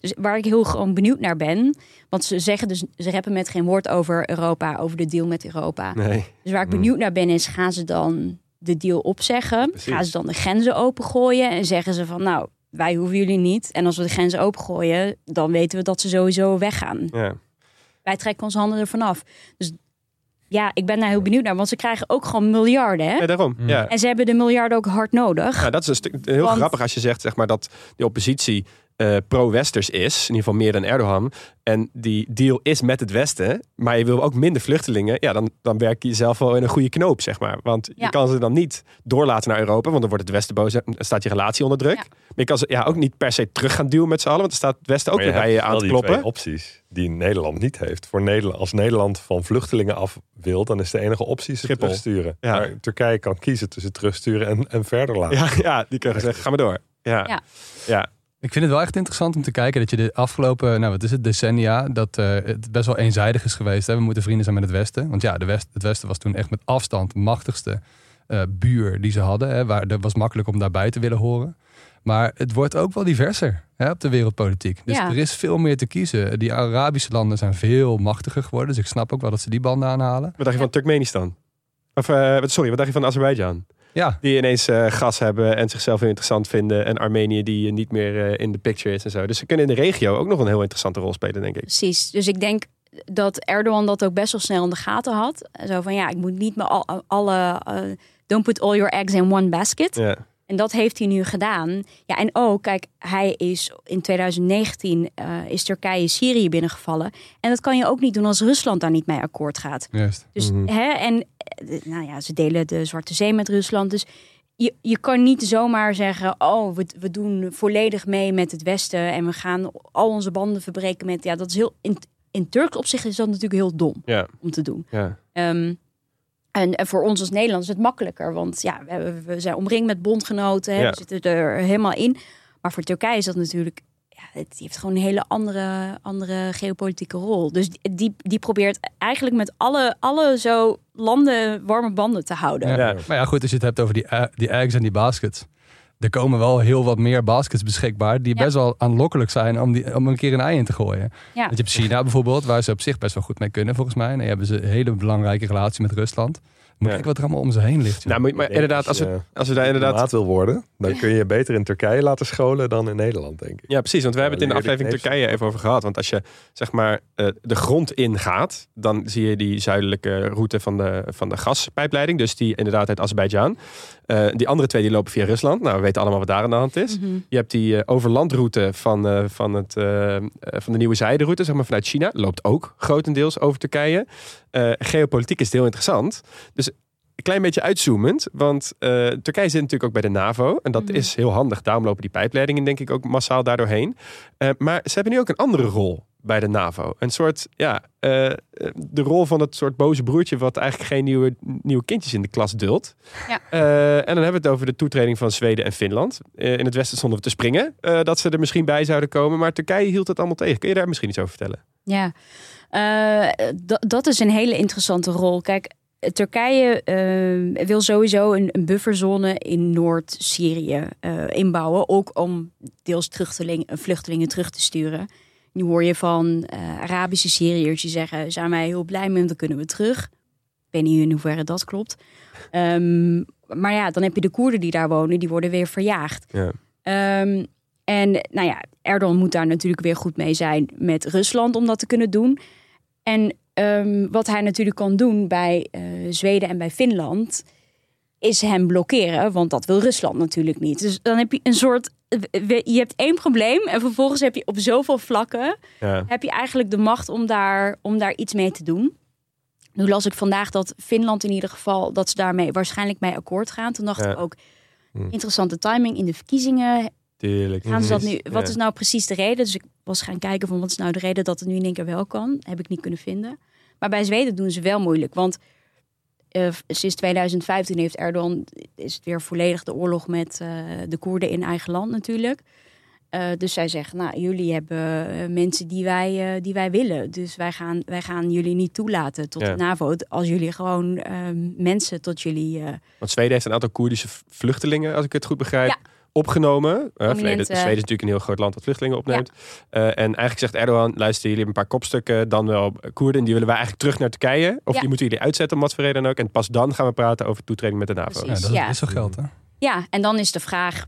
Dus waar ik heel gewoon benieuwd naar ben. Want ze zeggen dus, ze rappen met geen woord over Europa, over de deal met Europa. Nee. Dus waar ik Hmm. benieuwd naar ben is, gaan ze dan de deal opzeggen? Precies. Gaan ze dan de grenzen opengooien? En zeggen ze van, nou, wij hoeven jullie niet. En als we de grenzen opengooien, dan weten we dat ze sowieso weggaan Ja. wij trekken onze handen ervan af. Dus ja, ik ben daar heel benieuwd naar, want ze krijgen ook gewoon miljarden. Hè? ja, daarom. Mm. Ja. En ze hebben de miljarden ook hard nodig. Ja, dat is een stuk heel Want- grappig als je zegt zeg maar, dat de oppositie eh, pro-westers is. In ieder geval meer dan Erdogan. En die deal is met het Westen. Maar je wil ook minder vluchtelingen. Ja, dan, dan werk je jezelf wel in een goede knoop, zeg maar. Want je kan ze dan niet doorlaten naar Europa. Want dan wordt het Westen boos. en Dan staat je relatie onder druk. Ja. Maar je kan ze ja, ook niet per se terug gaan duwen met z'n allen. Want dan staat het Westen ook weer bij je aan te die kloppen. twee opties die Nederland niet heeft. Voor Nederland, als Nederland van vluchtelingen af wil, dan is de enige optie ze Schiphol. terugsturen. Ja. Maar Turkije kan kiezen tussen terugsturen en, en verder laten. Ja, ja, die kunnen zeggen, ga maar door. Ja. Ja. ja. Ik vind het wel echt interessant om te kijken dat je de afgelopen, nou wat is het, decennia, dat eh, het best wel eenzijdig is geweest. Hè? We moeten vrienden zijn met het Westen. Want ja, de West, het Westen was toen echt met afstand de machtigste eh, buur die ze hadden. Hè? Waar, het was makkelijk om daarbij te willen horen. Maar het wordt ook wel diverser hè, op de wereldpolitiek. Dus Ja. er is veel meer te kiezen. Die Arabische landen zijn veel machtiger geworden. Dus ik snap ook wel dat ze die banden aanhalen. Wat dacht je van Turkmenistan? Of, eh, sorry, wat dacht je van Azerbeidzjan? Ja, Die ineens eh, gas hebben en zichzelf heel interessant vinden. En Armenië die eh, niet meer eh, in de picture is en zo. Dus ze kunnen in de regio ook nog een heel interessante rol spelen, denk ik. Precies. Dus ik denk dat Erdogan dat ook best wel snel in de gaten had. Zo van, ja, ik moet niet meer al, alle... don't put all your eggs in one basket. Ja, En dat heeft hij nu gedaan. Ja, en ook, kijk, hij is in 2019 eh, is Turkije Syrië binnengevallen. En dat kan je ook niet doen als Rusland daar niet mee akkoord gaat. juist. Dus, Mhm. hè, en nou ja, ze delen de Zwarte Zee met Rusland. Dus je, je kan niet zomaar zeggen: Oh, we, we doen volledig mee met het Westen en we gaan al onze banden verbreken met. Ja, dat is heel. In, in Turks opzicht is dat natuurlijk heel dom ja, om te doen. ja. Ehm, en, en voor ons als Nederlanders is het makkelijker, want ja, we, we zijn omringd met bondgenoten, hè, Ja. we zitten er helemaal in. Maar voor Turkije is dat natuurlijk, het heeft gewoon een hele andere, andere geopolitieke rol. Dus die, die, probeert eigenlijk met alle, alle zo landen warme banden te houden. Ja. Ja. Maar ja, goed, als je het hebt over die, eh, die eggs en die baskets. Er komen wel heel wat meer baskets beschikbaar die Ja. best wel aanlokkelijk zijn om, die, om een keer een ei in te gooien. Ja. Want je hebt China bijvoorbeeld, waar ze op zich best wel goed mee kunnen volgens mij. En dan hebben ze een hele belangrijke relatie met Rusland. Ja. ik wat er allemaal om ze heen ligt. joh. Nou, maar inderdaad, als je, we, als we daar inderdaad... wil worden, dan kun je je beter in Turkije laten scholen dan in Nederland, denk ik. Ja, precies. Want we hebben het in de aflevering Turkije even over gehad. Want als je zeg maar eh, de grond ingaat, dan zie je die zuidelijke route van de, van de gaspijpleiding. Dus die inderdaad uit Azerbeidzjan. Eh, die andere twee die lopen via Rusland. Nou, we weten allemaal wat daar aan de hand is. Mhm. Je hebt die eh, overlandroute van, eh, van, het, van de nieuwe zijderoute, zeg maar vanuit China. Loopt ook grotendeels over Turkije. Geopolitiek is het heel interessant. Dus een klein beetje uitzoomend. Want Turkije zit natuurlijk ook bij de NAVO. En dat Mhm. is heel handig. Daarom lopen die pijpleidingen denk ik ook massaal daardoorheen. Maar ze hebben nu ook een andere rol bij de NAVO. Een soort, ja, eh, eh, de rol van het soort boze broertje... wat eigenlijk geen nieuwe, nieuwe kindjes in de klas duldt. Ja. Eh, en dan hebben we het over de toetreding van Zweden en Finland. In het westen stonden we te springen. dat ze er misschien bij zouden komen. Maar Turkije hield het allemaal tegen. Kun je daar misschien iets over vertellen? Ja, dat- is een hele interessante rol. Kijk, Turkije wil sowieso een, een bufferzone in Noord-Syrië inbouwen. Ook om deels vluchtelingen terug te sturen. Nu hoor je van eh, Arabische Syriërs die zeggen... zijn wij heel blij mee, want dan kunnen we terug. Ik weet niet in hoeverre dat klopt. Ehm, maar ja, dan heb je de Koerden die daar wonen. Die worden weer verjaagd. Ja. Ehm, en nou ja, Erdogan moet daar natuurlijk weer goed mee zijn met Rusland om dat te kunnen doen. En ehm, wat hij natuurlijk kan doen bij eh, Zweden en bij Finland, is hem blokkeren, want dat wil Rusland natuurlijk niet. Dus dan heb je een soort, je hebt één probleem en vervolgens heb je op zoveel vlakken Ja. heb je eigenlijk de macht om daar, om daar iets mee te doen. Nu las ik vandaag dat Finland in ieder geval, dat ze daarmee waarschijnlijk mee akkoord gaan. Toen dacht Ja. ik ook, Hm. interessante timing in de verkiezingen. Tuurlijk. Gaan ze dat nu, Ja. wat is nou precies de reden? Dus ik was gaan kijken van wat is nou de reden dat het nu in één keer wel kan. Heb ik niet kunnen vinden. Maar bij Zweden doen ze wel moeilijk. Want eh, sinds 2015 heeft Erdogan, is het weer volledig de oorlog met eh, de Koerden in eigen land natuurlijk. Eh, dus zij zeggen, nou, jullie hebben mensen die wij, die wij willen. Dus wij gaan, wij gaan jullie niet toelaten tot Ja. de NAVO. Als jullie gewoon mensen tot jullie... Want Zweden heeft een aantal Koerdische vluchtelingen, als ik het goed begrijp, Ja. Opgenomen. Eh, Prominent, Zweden, eh, Zweden is natuurlijk een heel groot land dat vluchtelingen opneemt. Eh, en eigenlijk zegt Erdogan, luister, jullie hebben een paar kopstukken, dan wel Koerden, die willen wij eigenlijk terug naar Turkije. Of Ja. die moeten jullie uitzetten om wat voor reden dan ook. En pas dan gaan we praten over toetreding met de NAVO. Precies. Ja, dat Ja. is zo geld, hè? ja, en dan is de vraag,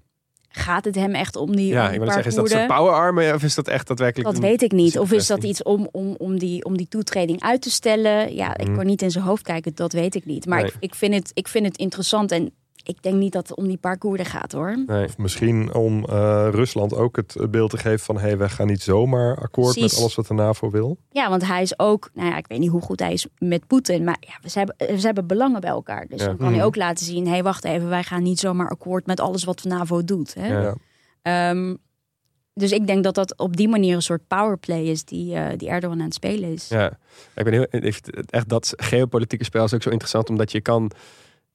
gaat het hem echt om die, Ja, om ik wil paar zeggen, is dat soort powerarmen of is dat echt daadwerkelijk... Dat weet ik niet. Of is dat iets om, om, om, die, om die toetreding uit te stellen? Ja, ik Mhm. kan niet in zijn hoofd kijken, dat weet ik niet. Maar Nee. ik, ik, vind het, ik vind het interessant en ik denk niet dat het om die paar Koerden gaat hoor. Nee. Of misschien om eh, Rusland ook het beeld te geven van... hé, hey, wij gaan niet zomaar akkoord met alles wat de NAVO wil. Ja, want hij is ook, nou ja, ik weet niet hoe goed hij is met Poetin, maar ja, ze, hebben, ze hebben belangen bij elkaar. Dus Ja. dan kan hij Mhm. ook laten zien, hé, hey, wacht even, wij gaan niet zomaar akkoord met alles wat de NAVO doet. Hè? Ja. Ehm, dus ik denk dat dat op die manier een soort powerplay is die, eh, die Erdogan aan het spelen is. Ja, ik ben heel, ik vind echt dat geopolitieke spel is ook zo interessant, omdat je kan,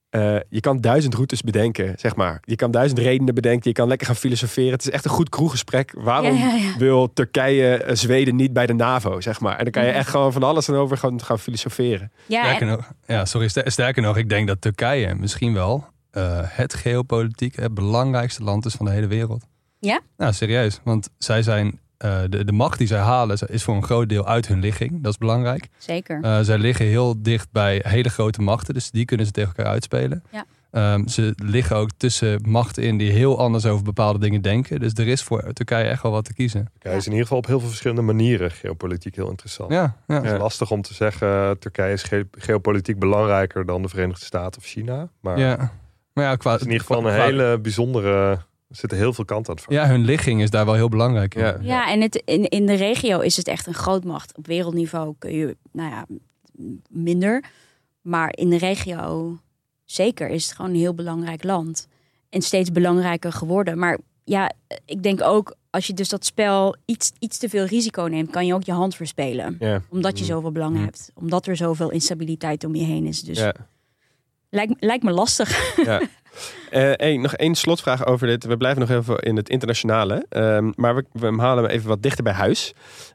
eh, je kan duizend routes bedenken, zeg maar. Je kan duizend redenen bedenken, je kan lekker gaan filosoferen. Het is echt een goed kroeggesprek. Waarom Ja, ja, ja. wil Turkije, eh, Zweden niet bij de NAVO, zeg maar? En dan kan je echt gewoon van alles en over gaan, gaan filosoferen. Ja, Sterker en- nog, ja, sorry, ster- sterker nog, ik denk dat Turkije misschien wel eh, het geopolitiek het belangrijkste land is van de hele wereld. Ja? Nou, serieus. Want zij zijn, eh, de, de macht die zij halen is voor een groot deel uit hun ligging. Dat is belangrijk. zeker. Eh, zij liggen heel dicht bij hele grote machten, dus die kunnen ze tegen elkaar uitspelen. Ja. Ehm, ze liggen ook tussen machten in die heel anders over bepaalde dingen denken. Dus er is voor Turkije echt wel wat te kiezen. Turkije is in ieder geval op heel veel verschillende manieren geopolitiek heel interessant. Ja, ja. Het is lastig om te zeggen, Turkije is ge- geopolitiek belangrijker dan de Verenigde Staten of China. Maar ja. Maar ja, qua, het is in ieder geval een qua- hele bijzondere... Er zitten heel veel kanten aan het. Ja, hun ligging is daar wel heel belangrijk in. Ja. Ja, en het, in, in de regio is het echt een grootmacht. Op wereldniveau kun je, nou ja, minder. Maar in de regio zeker is het gewoon een heel belangrijk land. En steeds belangrijker geworden. Maar ja, ik denk ook, als je dus dat spel iets, iets te veel risico neemt, kan je ook je hand verspelen. Ja. Omdat je Mm. zoveel belang Mm. hebt. Omdat er zoveel instabiliteit om je heen is. Dus Ja. Lijkt, lijkt me lastig. (laughs) Ja. Eh, hey, nog één slotvraag over dit. We blijven nog even in het internationale. Ehm, maar we, we halen hem even wat dichter bij huis.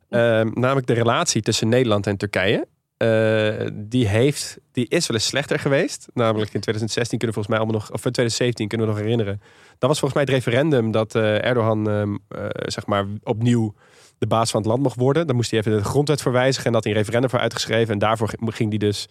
Ehm, namelijk de relatie tussen Nederland en Turkije. Eh, die, heeft, die is wel eens slechter geweest. Namelijk in 2016 kunnen we volgens mij allemaal nog... Of in 2017 kunnen we nog herinneren. Dat was volgens mij het referendum dat eh, Erdogan ehm, eh, zeg maar opnieuw de baas van het land mocht worden. Dan moest hij even de grondwet voor wijzigen. En dat hij een referendum voor uitgeschreven. En daarvoor ging hij dus...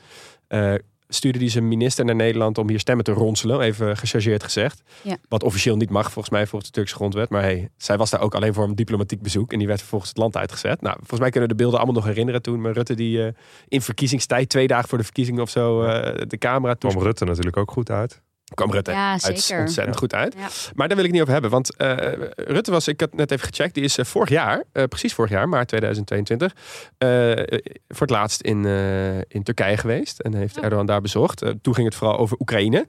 stuurde hij zijn minister naar Nederland om hier stemmen te ronselen. Even gechargeerd gezegd. Ja. Wat officieel niet mag, volgens mij, volgens de Turkse grondwet. Maar hey, zij was daar ook alleen voor een diplomatiek bezoek. En die werd vervolgens het land uitgezet. Nou, volgens mij kunnen we de beelden allemaal nog herinneren toen. Maar Rutte die eh, in verkiezingstijd, twee dagen voor de verkiezingen of zo, eh, de camera kwam toe. Rutte natuurlijk ook goed uit. Kwam Rutte Ja, zeker. ontzettend goed uit. Ja. Maar daar wil ik niet over hebben. Want eh, Rutte was, ik had net even gecheckt, die is eh, vorig jaar, eh, precies vorig jaar, maart 2022, eh, voor het laatst in, in Turkije geweest. En heeft Oh. Erdogan daar bezocht. Toen ging het vooral over Oekraïne.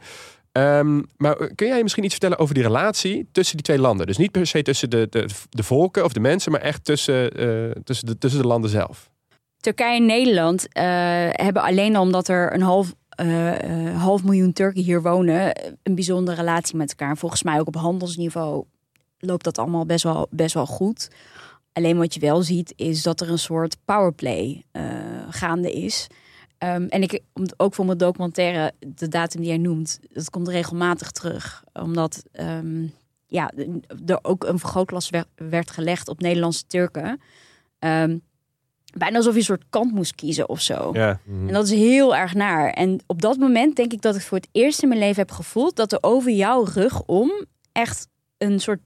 Ehm, maar kun jij misschien iets vertellen over die relatie tussen die twee landen? Dus niet per se tussen de, de, de volken of de mensen, maar echt tussen, tussen, de, tussen de landen zelf. Turkije en Nederland hebben alleen al omdat er een half, eh, eh, half miljoen Turken hier wonen, een bijzondere relatie met elkaar. Volgens mij ook op handelsniveau loopt dat allemaal best wel, best wel goed. Alleen wat je wel ziet is dat er een soort powerplay eh, gaande is. Ehm, en ik, ook voor mijn documentaire, de datum die jij noemt, dat komt regelmatig terug. Omdat ehm, ja, er ook een vergrootglas werd, werd gelegd op Nederlandse Turken. Ehm, bijna alsof je een soort kant moest kiezen of zo. Ja. En dat is heel erg naar. En op dat moment denk ik dat ik voor het eerst in mijn leven heb gevoeld dat er over jouw rug om echt een soort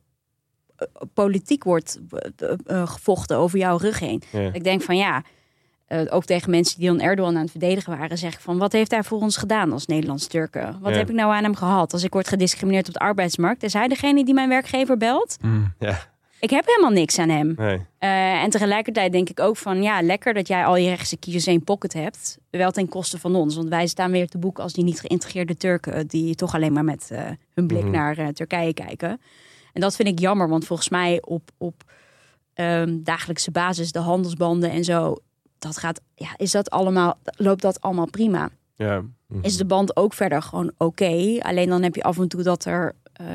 eh, politiek wordt eh, eh, gevochten over jouw rug heen. Ja. Ik denk van ja, ook tegen mensen die dan Erdogan aan het verdedigen waren, zeg ik van wat heeft hij voor ons gedaan als Nederlands-Turken? Wat Ja. heb ik nou aan hem gehad? Als ik word gediscrimineerd op de arbeidsmarkt, is hij degene die mijn werkgever belt? Ja. Ik heb helemaal niks aan hem. Nee. Eh, en tegelijkertijd denk ik ook van ja, lekker dat jij al je rechtse kiezers in pocket hebt. Wel ten koste van ons. Want wij staan weer te boek als die niet geïntegreerde Turken. eh, Die toch alleen maar met eh, hun blik Mhm. naar Turkije kijken. En dat vind ik jammer, want volgens mij op, op ehm, dagelijkse basis, de handelsbanden en zo. Dat gaat, ja, is dat allemaal, loopt dat allemaal prima? Ja. Is de band ook verder gewoon oké? Alleen dan heb je af en toe dat er eh,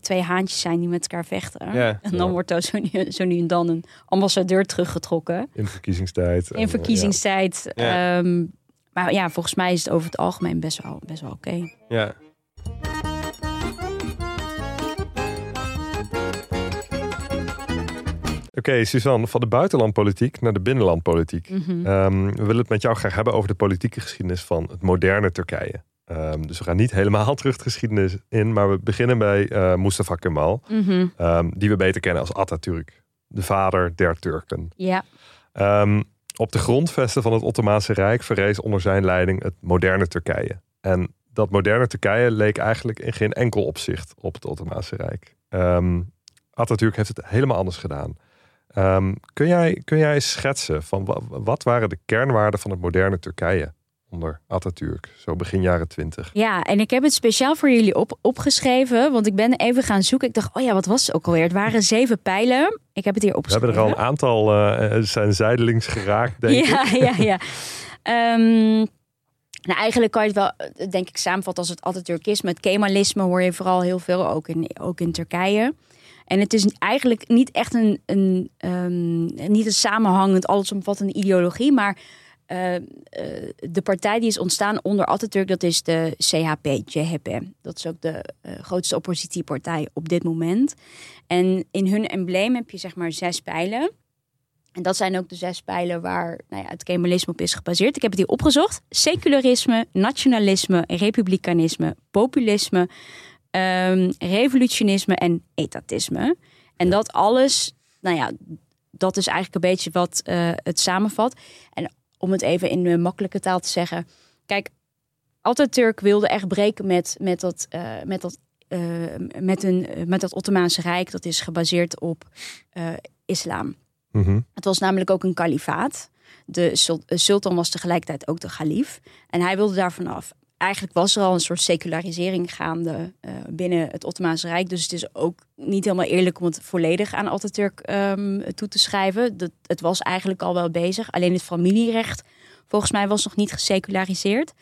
twee haantjes zijn die met elkaar vechten. Ja. En dan wordt er zo nu, zo nu en dan een ambassadeur teruggetrokken. In verkiezingstijd. In eh, verkiezingstijd. Ja. Ehm, maar ja, volgens mij is het over het algemeen best wel, best wel oké. Ja. Oké, Suzanne, van de buitenlandpolitiek naar de binnenlandpolitiek. Ehm, we willen het met jou graag hebben over de politieke geschiedenis van het moderne Turkije. Ehm, dus we gaan niet helemaal (laughs) terug de geschiedenis in, maar we beginnen bij eh, Mustafa Kemal, Mhm. ehm, die we beter kennen als Atatürk, de vader der Turken. Ja, Ehm, op de grondvesten van het Ottomaanse Rijk verrees onder zijn leiding het moderne Turkije. En dat moderne Turkije leek eigenlijk in geen enkel opzicht op het Ottomaanse Rijk. Atatürk heeft het helemaal anders gedaan. Kun, jij, kun jij schetsen van wa- wat waren de kernwaarden van het moderne Turkije onder Atatürk, zo begin jaren twintig? ja, en ik heb het speciaal voor jullie op, opgeschreven. Want ik ben even gaan zoeken. Ik dacht, oh ja, wat was het ook alweer? Het waren zeven pijlen. Ik heb het hier We opgeschreven. hebben er al een aantal eh, zijn zijdelings geraakt, denk ik. ja, ja, ja. (laughs) Ehm, nou, eigenlijk kan je het wel, eh, denk ik, samenvatten als het Atatürkisme. Het Kemalisme hoor je vooral heel veel, ook in, ook in Turkije. En het is eigenlijk niet echt een, een, ehm, niet een samenhangend, allesomvattende ideologie, maar eh, eh, de partij die is ontstaan onder Atatürk, dat is de CHP, CHP. Dat is ook de eh, grootste oppositiepartij op dit moment. En in hun embleem heb je zeg maar zes pijlen. En dat zijn ook de zes pijlen waar nou ja, het Kemalisme op is gebaseerd. Ik heb het hier opgezocht. Secularisme, nationalisme, republikeinisme, populisme, ehm, revolutionisme en etatisme. En dat alles, nou ja, dat is eigenlijk een beetje wat het samenvat. En om het even in makkelijke taal te zeggen. Kijk, Atatürk wilde echt breken met, met, dat, eh, met, dat, eh, met, een, met dat Ottomaanse Rijk. Dat is gebaseerd op eh, islam. Mhm. Het was namelijk ook een kalifaat. De sul- sultan was tegelijkertijd ook de kalif. En hij wilde daar vanaf. Eigenlijk was er al een soort secularisering gaande eh, binnen het Ottomaanse Rijk. Dus het is ook niet helemaal eerlijk om het volledig aan Atatürk ehm, toe te schrijven. Dat, het was eigenlijk al wel bezig. Alleen het familierecht, volgens mij, was nog niet geseculariseerd.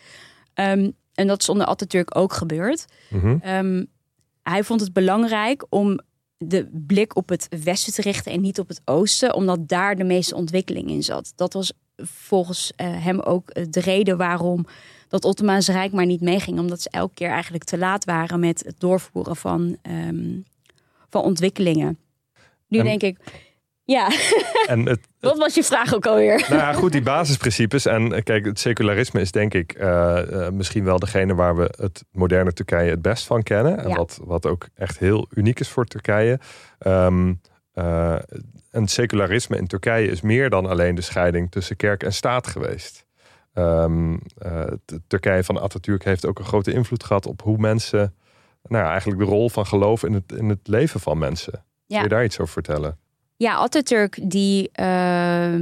Ehm, en dat is onder Atatürk ook gebeurd. Mhm. Ehm, hij vond het belangrijk om de blik op het westen te richten en niet op het oosten, omdat daar de meeste ontwikkeling in zat. Dat was volgens eh, hem ook eh, de reden waarom dat Ottomaanse Rijk maar niet meeging, omdat ze elke keer eigenlijk te laat waren met het doorvoeren van, ehm, van ontwikkelingen. Nu En- denk ik, ja, (laughs) En het, wat was je vraag ook alweer? Nou ja, goed, die basisprincipes. En eh, kijk, het secularisme is denk ik eh, eh, misschien wel degene waar we het moderne Turkije het best van kennen. En Ja. wat, wat ook echt heel uniek is voor Turkije. Ehm een secularisme in Turkije is meer dan alleen de scheiding tussen kerk en staat geweest. T- Turkije van Atatürk heeft ook een grote invloed gehad op hoe mensen, nou ja, eigenlijk de rol van geloof in het, in het leven van mensen. Kun Ja. je daar iets over vertellen? Ja, Atatürk die. eh,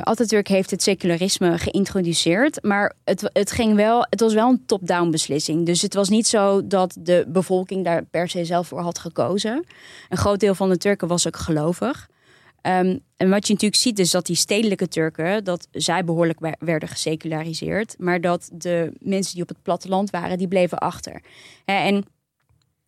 Atatürk heeft het secularisme geïntroduceerd, maar het, het, ging wel, het was wel een top-down beslissing. Dus het was niet zo dat de bevolking daar per se zelf voor had gekozen. Een groot deel van de Turken was ook gelovig. Ehm, en wat je natuurlijk ziet is dat die stedelijke Turken, dat zij behoorlijk wer- werden geseculariseerd, maar dat de mensen die op het platteland waren, die bleven achter. En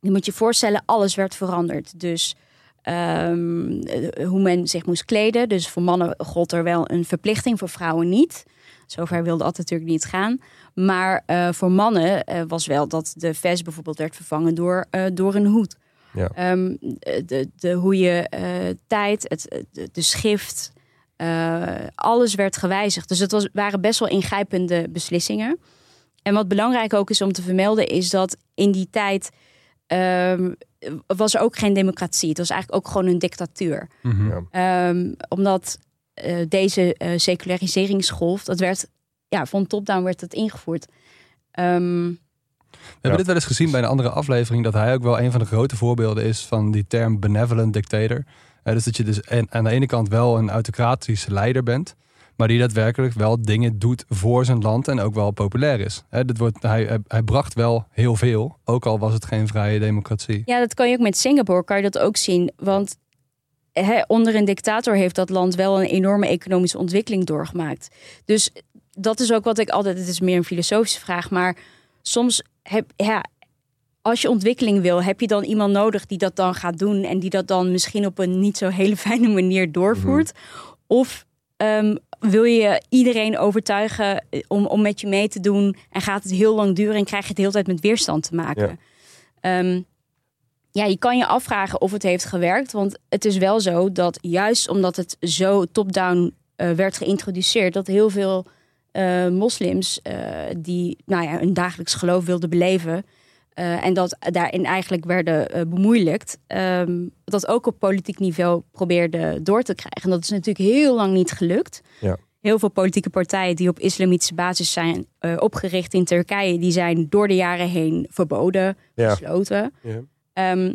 je moet je voorstellen, alles werd veranderd. Dus ehm, eh, hoe men zich moest kleden. Dus voor mannen gold er wel een verplichting, voor vrouwen niet. Zover wilde Atatürk niet gaan. Maar eh, voor mannen eh, was wel dat de vest bijvoorbeeld werd vervangen door, door een hoed. Ja. Ehm, de, de, hoe je eh, tijd, het, de, de schrift, eh, alles werd gewijzigd. Dus het was, waren best wel ingrijpende beslissingen. En wat belangrijk ook is om te vermelden, is dat in die tijd ehm, was er ook geen democratie. Het was eigenlijk ook gewoon een dictatuur. Mhm. Ja. Ehm, omdat eh, deze eh, seculariseringsgolf, dat werd, ja, van top-down werd het ingevoerd. Ehm, We hebben dit wel eens gezien bij een andere aflevering, dat hij ook wel een van de grote voorbeelden is van die term benevolent dictator. Eh, dus dat je dus aan aan de ene kant wel een autocratische leider bent, maar die daadwerkelijk wel dingen doet voor zijn land en ook wel populair is. Hè, dit wordt, hij, hij, hij bracht wel heel veel, ook al was het geen vrije democratie. ja, dat kan je ook met Singapore, kan je dat ook zien. Want hè, onder een dictator heeft dat land wel een enorme economische ontwikkeling doorgemaakt. Dus dat is ook wat ik altijd, het is meer een filosofische vraag, maar soms heb, ja, als je ontwikkeling wil, heb je dan iemand nodig die dat dan gaat doen en die dat dan misschien op een niet zo hele (laughs) fijne manier doorvoert? Of ehm, wil je iedereen overtuigen eh, om, om met je mee te doen en gaat het heel lang duren en krijg je het de hele tijd met weerstand te maken? Ja. Ehm, ja, je kan je afvragen of het heeft gewerkt. Want het is wel zo dat juist omdat het zo top-down eh, werd geïntroduceerd, dat heel veel eh, moslims eh, die nou ja, hun dagelijks geloof wilden beleven. eh, en dat daarin eigenlijk werden bemoeilijkt. ehm, dat ook op politiek niveau probeerde door te krijgen. En dat is natuurlijk heel lang niet gelukt. Ja. Heel veel politieke partijen die op islamitische basis zijn opgericht in Turkije, die zijn door de jaren heen verboden, Ja. gesloten. Ja. Ehm,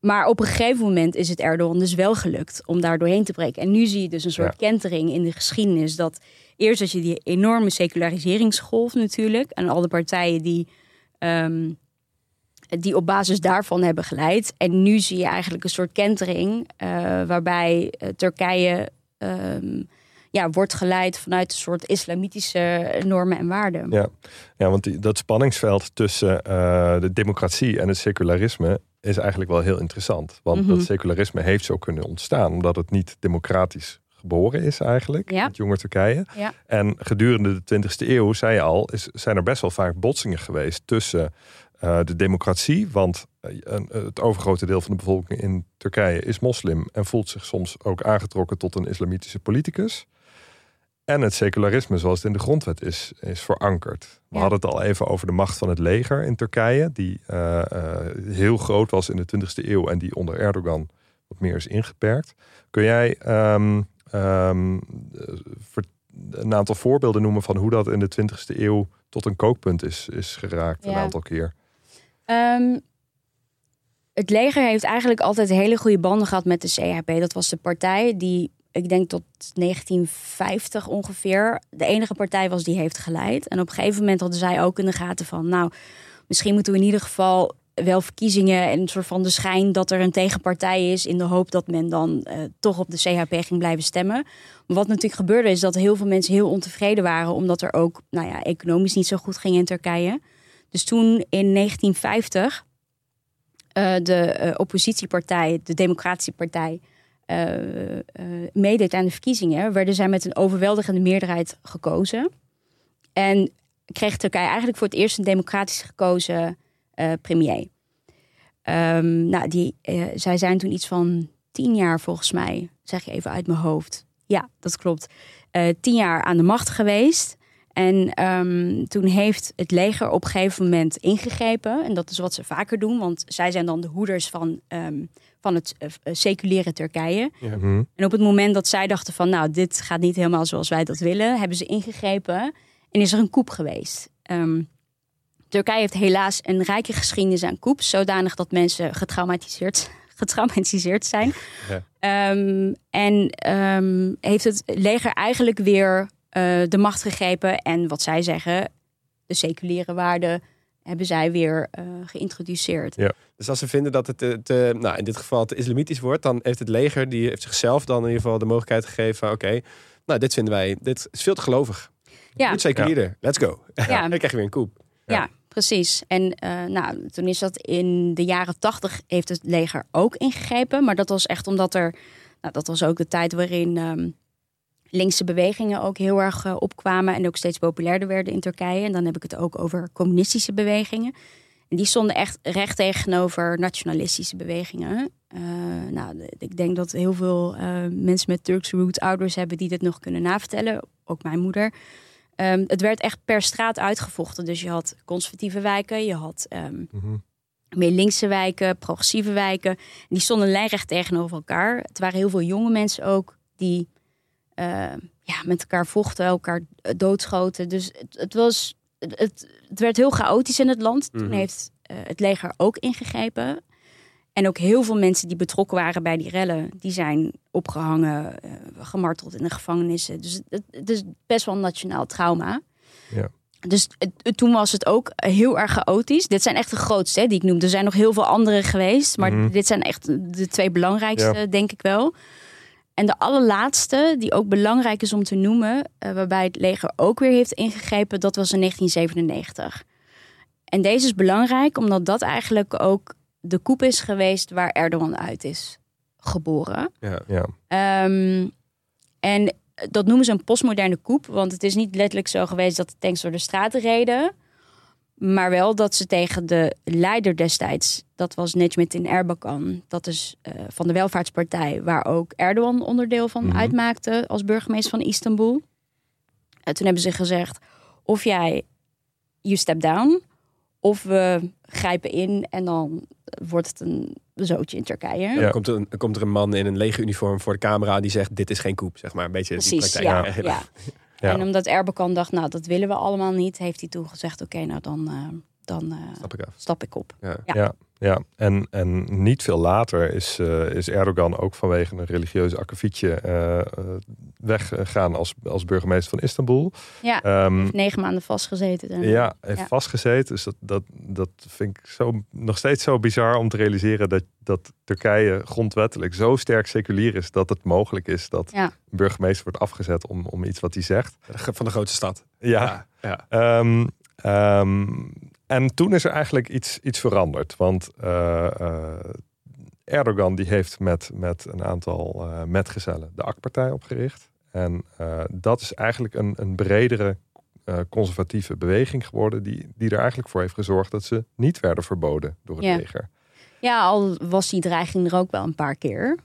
maar op een gegeven moment is het Erdogan dus wel gelukt om daar doorheen te breken. En nu zie je dus een soort kentering in de geschiedenis. Dat eerst had je die enorme seculariseringsgolf natuurlijk. En al de partijen die, ehm, die op basis daarvan hebben geleid. En nu zie je eigenlijk een soort kentering. eh, waarbij eh, Turkije ehm, ja, wordt geleid vanuit een soort islamitische normen en waarden. Ja, ja want die, dat spanningsveld tussen eh, de democratie en het secularisme is eigenlijk wel heel interessant. Want Mhm. dat secularisme heeft zo kunnen ontstaan omdat het niet democratisch geboren is eigenlijk, Ja. het jonge Turkije. Ja. En gedurende de 20e eeuw, zei je al, is, zijn er best wel vaak botsingen geweest tussen eh, de democratie. Want eh, een- het overgrote deel van de bevolking in Turkije is moslim en voelt zich soms ook aangetrokken tot een islamitische politicus. En het secularisme zoals het in de grondwet is, is verankerd. We Ja. hadden het al even over de macht van het leger in Turkije, die eh, eh, heel groot was in de 20e eeuw en die onder Erdogan wat meer is ingeperkt. Kun jij ehm, ehm, eh, een aantal voorbeelden noemen van hoe dat in de 20e eeuw tot een kookpunt is, is geraakt een aantal keer? Ehm, het leger heeft eigenlijk altijd hele goede banden gehad met de CHP. Dat was de partij die, ik denk tot 1950 ongeveer, de enige partij was die heeft geleid. En op een gegeven moment hadden zij ook in de gaten van, nou, misschien moeten we in ieder geval wel verkiezingen en een soort van de schijn dat er een tegenpartij is in de hoop dat men dan eh, toch op de CHP ging blijven stemmen. Maar wat natuurlijk gebeurde is dat heel veel mensen heel ontevreden waren omdat er ook, nou ja, economisch niet zo goed ging in Turkije. Dus toen in 1950 eh, de eh, oppositiepartij, de Democratische Partij, meedeed aan de verkiezingen, werden zij met een overweldigende meerderheid gekozen. En kreeg Turkije eigenlijk voor het eerst een democratisch gekozen eh, premier. Ehm, nou, die, eh, zij zijn toen iets van tien jaar volgens mij, zeg je even uit mijn hoofd. Ja, dat klopt. Eh, tien jaar aan de macht geweest. En ehm, toen heeft het leger op een gegeven moment ingegrepen. En dat is wat ze vaker doen, want zij zijn dan de hoeders van, ehm, van het uh, seculiere Turkije. Mhm. En op het moment dat zij dachten van, nou, dit gaat niet helemaal zoals wij dat willen, hebben ze ingegrepen en is er een koep geweest. Ehm, Turkije heeft helaas een rijke geschiedenis aan koeps, zodanig dat mensen getraumatiseerd, (laughs) getraumatiseerd zijn. Ja. Ehm, en ehm, heeft het leger eigenlijk weer eh, de macht gegrepen en wat zij zeggen, de seculiere waarden hebben zij weer eh, geïntroduceerd. Ja. Dus als ze vinden dat het te, te- nou, in dit geval te islamitisch wordt, dan heeft het leger die heeft zichzelf dan in ieder geval de mogelijkheid gegeven van oké, nou dit vinden wij, dit is veel te gelovig. Ja. Moet seculierder, let's go. Ja. (laughs) dan krijg je weer een koep. Ja, precies. En eh, nou, toen is dat in de jaren tachtig heeft het leger ook ingegrepen. Maar dat was echt omdat er, nou, dat was ook de tijd waarin ehm, linkse bewegingen ook heel erg eh, opkwamen en ook steeds populairder werden in Turkije. En dan heb ik het ook over communistische bewegingen. En die stonden echt recht tegenover nationalistische bewegingen. Eh, nou, ik denk dat heel veel eh, mensen met Turkse root ouders hebben die dit nog kunnen navertellen. Ook mijn moeder. Ehm, het werd echt per straat uitgevochten. Dus je had conservatieve wijken, je had ehm, Mhm. meer linkse wijken, progressieve wijken. En die stonden lijnrecht tegenover elkaar. Het waren heel veel jonge mensen ook die ja, met elkaar vochten, elkaar eh, doodschoten. Dus het, het was, het, het, werd heel chaotisch in het land. Toen Mhm. heeft eh, het leger ook ingegrepen. En ook heel veel mensen die betrokken waren bij die rellen, die zijn opgehangen, eh, gemarteld in de gevangenissen. Dus het, het is best wel een nationaal trauma. Ja. Dus het- toen was het ook heel erg chaotisch. Dit zijn echt de grootste hè, die ik noem. Er zijn nog heel veel andere geweest. Maar Mhm. dit zijn echt de twee belangrijkste, Ja. denk ik wel. En de allerlaatste, die ook belangrijk is om te noemen, eh, waarbij het leger ook weer heeft ingegrepen, dat was in 1997. En deze is belangrijk omdat dat eigenlijk ook de koep is geweest waar Erdogan uit is geboren. Ja. Ja. Ehm, en dat noemen ze een postmoderne koep, want het is niet letterlijk zo geweest dat de tanks door de straten reden. Maar wel dat ze tegen de leider destijds, dat was Necmettin Erbakan, dat is eh, van de Welvaartspartij, waar ook Erdogan onderdeel van Mhm. uitmaakte als burgemeester van Istanbul. En toen hebben ze gezegd, of jij, you step down, of we grijpen in en dan wordt het een zootje in Turkije. Ja, dan, komt er een, komt er een man in een legeruniform voor de camera die zegt dit is geen koep, zeg maar. Een beetje die praktijk. ja. ja. Ja. En omdat Erbakan dacht, nou, dat willen we allemaal niet, heeft hij toen gezegd, oké, nou dan, eh, dan eh, Snap ik af. stap ik op. Ja. Ja. Ja. En, en niet veel later is, eh, is Erdogan ook vanwege een religieuze akkefietje eh, eh, weggegaan als, als burgemeester van Istanbul. Ja, Ehm, negen maanden vastgezeten. daarna. ja, heeft Ja. vastgezeten. Dus dat, dat, dat vind ik zo, nog steeds zo bizar om te realiseren dat, dat Turkije grondwettelijk zo sterk seculier is dat het mogelijk is dat Ja. een burgemeester wordt afgezet om, om iets wat hij zegt. Van de grootste stad. Ja, ja. Ehm, ehm, en toen is er eigenlijk iets, iets veranderd. Want eh, eh, Erdogan die heeft met, met een aantal eh, metgezellen de AK-partij opgericht. En dat is eigenlijk een, een bredere conservatieve beweging geworden... Die, die er eigenlijk voor heeft gezorgd dat ze niet werden verboden door het Ja. leger. Ja, al was die dreiging er ook wel een paar keer.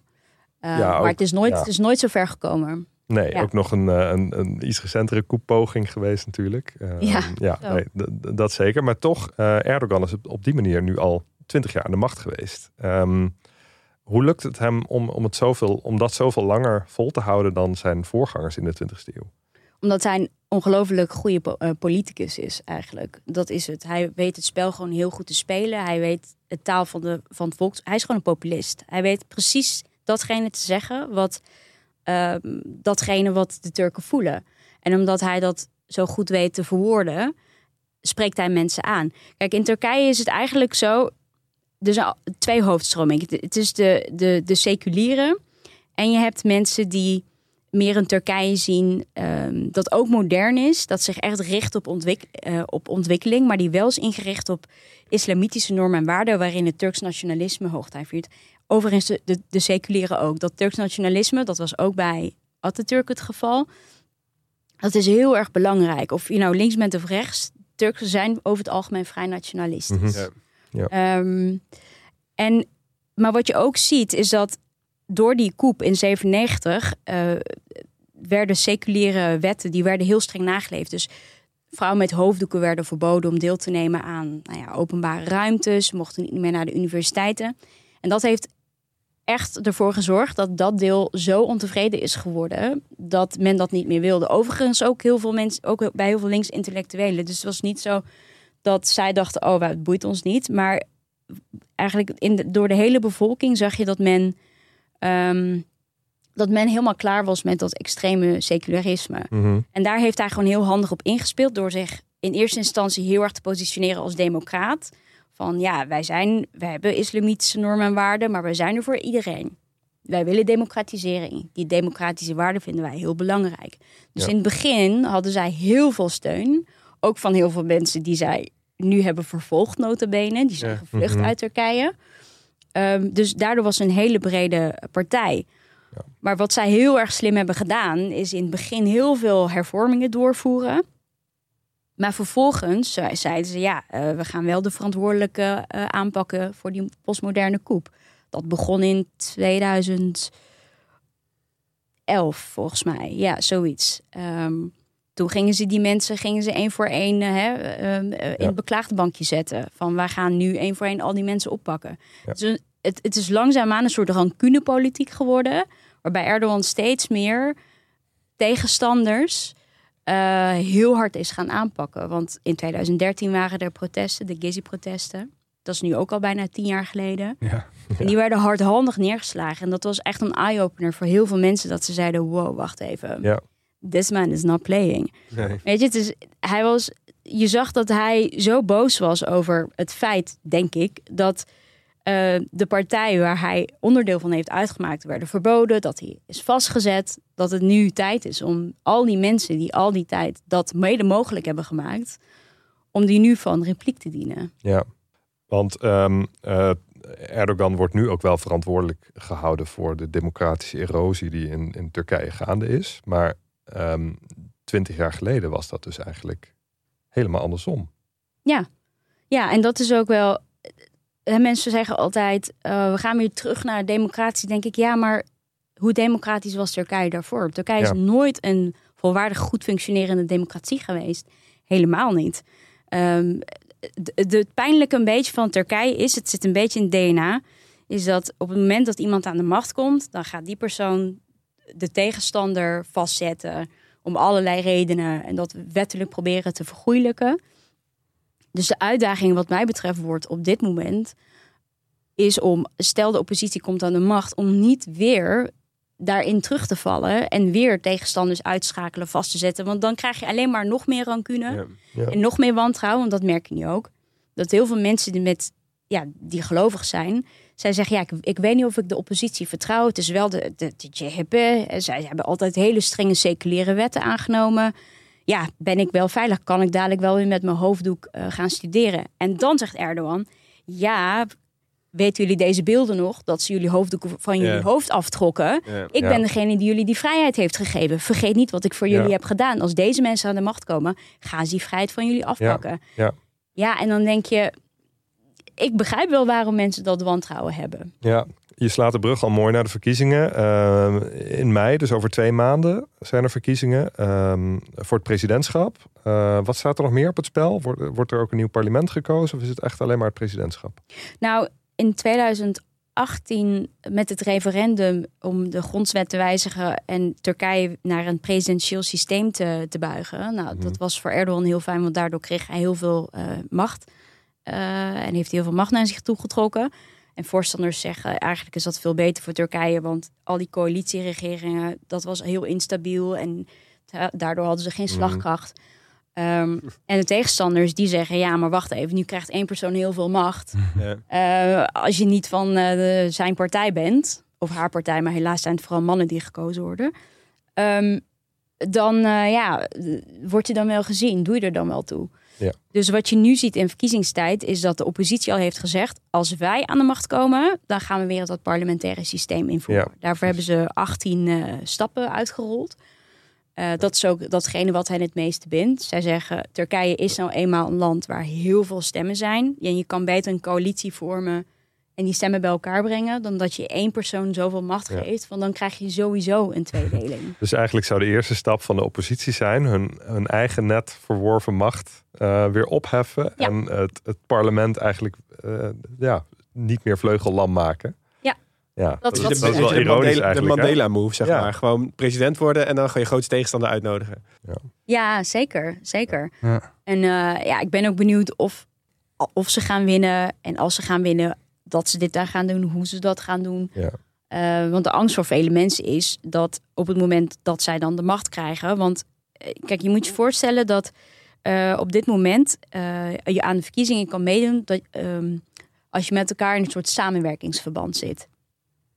Ja, maar ook, het is, nooit, ja. het is nooit zo ver gekomen. Nee, Ja. ook nog een, eh, een, een iets recentere koepoging geweest natuurlijk. Ehm, Ja, nee, dat zeker. Maar toch, eh, Erdogan is op- die manier nu al twintig jaar aan de macht geweest. Ehm, hoe lukt het hem om, om, het zoveel, om dat zoveel langer vol te houden dan zijn voorgangers in de 20e eeuw? Omdat hij een ongelooflijk goede po- eh, politicus is eigenlijk. Dat is het. Hij weet het spel gewoon heel goed te spelen. Hij weet het taal van, de, van het volk. Hij is gewoon een populist. Hij weet precies datgene te zeggen wat ehm, datgene wat de Turken voelen. En omdat hij dat zo goed weet te verwoorden, spreekt hij mensen aan. Kijk, in Turkije is het eigenlijk zo. Al- twee hoofdstromingen. Het- Het is de, de, de seculiere. En je hebt mensen die meer een Turkije zien ehm, dat ook modern is. Dat zich echt richt op, ontwik eh, op ontwikkeling. Maar die wel is ingericht op islamitische normen en waarden. Waarin het Turks nationalisme hoogtij viert. Overigens de, de, de seculiere ook. Dat Turks nationalisme, dat was ook bij Atatürk het geval. Dat is heel erg belangrijk. Of je nou links bent of rechts. Turken zijn over het algemeen vrij nationalistisch. Mhm. Ja. Ehm, en, maar wat je ook ziet is dat door die koep in 97 eh, werden seculiere wetten die werden heel streng nageleefd. Dus Vrouwen met hoofddoeken werden verboden om deel te nemen aan nou ja, openbare ruimtes, mochten niet meer naar de universiteiten. En dat heeft echt ervoor gezorgd dat dat deel zo ontevreden is geworden dat men dat niet meer wilde. Overigens ook heel veel mensen, ook bij heel veel links-intellectuelen. Dus het was niet zo dat zij dachten, oh, het boeit ons niet. Maar eigenlijk in de, door de hele bevolking zag je dat men, ehm, dat men helemaal klaar was met dat extreme secularisme. Mhm. En daar heeft hij gewoon heel handig op ingespeeld door zich in eerste instantie heel erg te positioneren als democraat. Van ja, wij zijn, wij hebben islamitische normen en waarden, maar wij zijn er voor iedereen. Wij willen democratisering. Die democratische waarden vinden wij heel belangrijk. Dus Ja. in het begin hadden zij heel veel steun. Ook van heel veel mensen die zij nu hebben vervolgd, notabene. Die zijn Ja. gevlucht Mhm. uit Turkije. Ehm, dus daardoor was een hele brede partij. Maar wat zij heel erg slim hebben gedaan, is in het begin heel veel hervormingen doorvoeren. Maar vervolgens zei- zeiden ze, ja, eh, we gaan wel de verantwoordelijke eh, aanpakken voor die postmoderne koep. Dat begon in 2011, volgens mij. Ja, zoiets. Ehm, toen gingen ze die mensen gingen ze één voor één eh, hè, ehm, eh, in Ja. het beklaagde bankje zetten. Van wij gaan nu één voor één al die mensen oppakken. Ja. Dus het, het is langzaamaan een soort rancunepolitiek geworden. Waarbij Erdogan steeds meer tegenstanders eh, heel hard is gaan aanpakken. Want in 2013 waren er protesten, de Gezi-protesten. Dat is nu ook al bijna tien jaar geleden. Ja. En die werden hardhandig neergeslagen. En dat was echt een eye-opener voor heel veel mensen. Dat ze zeiden, wow, wacht even. Ja. This man is not playing. Nee. Weet je, het is, hij was, je zag dat hij zo boos was over het feit, denk ik, dat eh, de partij waar hij onderdeel van heeft uitgemaakt werden verboden, dat hij is vastgezet, dat het nu tijd is om al die mensen die al die tijd dat mede mogelijk hebben gemaakt, om die nu van repliek te dienen. Ja, want ehm, eh, Erdogan wordt nu ook wel verantwoordelijk gehouden voor de democratische erosie die in, in Turkije gaande is. Maar ehm, twintig jaar geleden was dat dus eigenlijk helemaal andersom. Ja, en dat is ook wel. Mensen zeggen altijd: eh, we gaan weer terug naar democratie. Denk ik, ja, maar hoe democratisch was Turkije daarvoor? Turkije Ja. is nooit een volwaardig goed functionerende democratie geweest. Helemaal niet. De, de, het pijnlijke een beetje van Turkije is, het zit een beetje in het DNA, is dat op het moment dat iemand aan de macht komt, dan gaat die persoon de tegenstander vastzetten om allerlei redenen en dat wettelijk proberen te vergoeilijken. Dus de uitdaging wat mij betreft wordt op dit moment is om, stel de oppositie komt aan de macht, om niet weer daarin terug te vallen en weer tegenstanders uitschakelen, vast te zetten. Want dan krijg je alleen maar nog meer rancune Ja. en nog meer wantrouwen. Want dat merk je nu ook. Dat heel veel mensen die, met, ja, die gelovig zijn, zij zeggen, ja, ik, ik weet niet of ik de oppositie vertrouw. Het is wel de, de, de JHP. Zij hebben altijd hele strenge seculiere wetten aangenomen. Ja, ben ik wel veilig? Kan ik dadelijk wel weer met mijn hoofddoek eh, gaan studeren? En dan zegt Erdogan, ja, weten jullie deze beelden nog? Dat ze jullie hoofddoeken van jullie hoofd aftrokken. Ik Ja. ben degene die jullie die vrijheid heeft gegeven. Vergeet niet wat ik voor jullie Ja. heb gedaan. Als deze mensen aan de macht komen, gaan ze die vrijheid van jullie afpakken. Ja. Ja, en dan denk je, ik begrijp wel waarom mensen dat wantrouwen hebben. Ja, je slaat de brug al mooi naar de verkiezingen. Ehm, in mei, dus over twee maanden, zijn er verkiezingen ehm, voor het presidentschap. Eh, wat staat er nog meer op het spel? Wordt, wordt er ook een nieuw parlement gekozen of is het echt alleen maar het presidentschap? Nou, in 2018 met het referendum om de grondwet te wijzigen en Turkije naar een presidentieel systeem te, te buigen. Nou, dat was voor Erdogan heel fijn, want daardoor kreeg hij heel veel eh, macht. Eh, en heeft hij heel veel macht naar zich toegetrokken. En voorstanders zeggen eigenlijk is dat veel beter voor Turkije, want al die coalitieregeringen, dat was heel instabiel en da- daardoor hadden ze geen slagkracht. Ehm, en de tegenstanders die zeggen, ja, maar wacht even, nu krijgt één persoon heel veel macht. (laughs) Ja. Eh, als je niet van eh, de- zijn partij bent, of haar partij, maar helaas zijn het vooral mannen die gekozen worden, ehm, dan eh, ja, word je dan wel gezien, doe je er dan wel toe. Ja. Dus wat je nu ziet in verkiezingstijd is dat de oppositie al heeft gezegd: als wij aan de macht komen, dan gaan we weer dat parlementaire systeem invoeren. Ja, Daarvoor hebben ze 18 eh, stappen uitgerold. Eh, dat is ook datgene wat hen het meeste bindt. Zij zeggen: Turkije is nou eenmaal een land waar heel veel stemmen zijn. En je kan beter een coalitie vormen en die stemmen bij elkaar brengen, dan dat je één persoon zoveel macht Ja. geeft. Want dan krijg je sowieso een tweedeling. (laughs) Dus eigenlijk zou de eerste stap van de oppositie zijn hun, hun eigen net verworven macht eh, weer opheffen. Ja. En het, het parlement eigenlijk eh, ja, niet meer vleugellam maken. Ja. ja dat, is is, wat dat is ze wel de ironisch Mandela, de eigenlijk. hè? Mandela-move, zeg Ja. maar. Gewoon president worden en dan gewoon je grootste tegenstander uitnodigen. Ja, zeker. Zeker. Ja. En eh, ja, ik ben ook benieuwd of, of ze gaan winnen. En als ze gaan winnen, dat ze dit daar gaan doen, hoe ze dat gaan doen. Ja. Eh, want de angst voor vele mensen is dat op het moment dat zij dan de macht krijgen. Want eh, kijk, je moet je voorstellen dat eh, op dit moment je aan de verkiezingen kan meedoen. Dat, ehm, als je met elkaar in een soort samenwerkingsverband zit.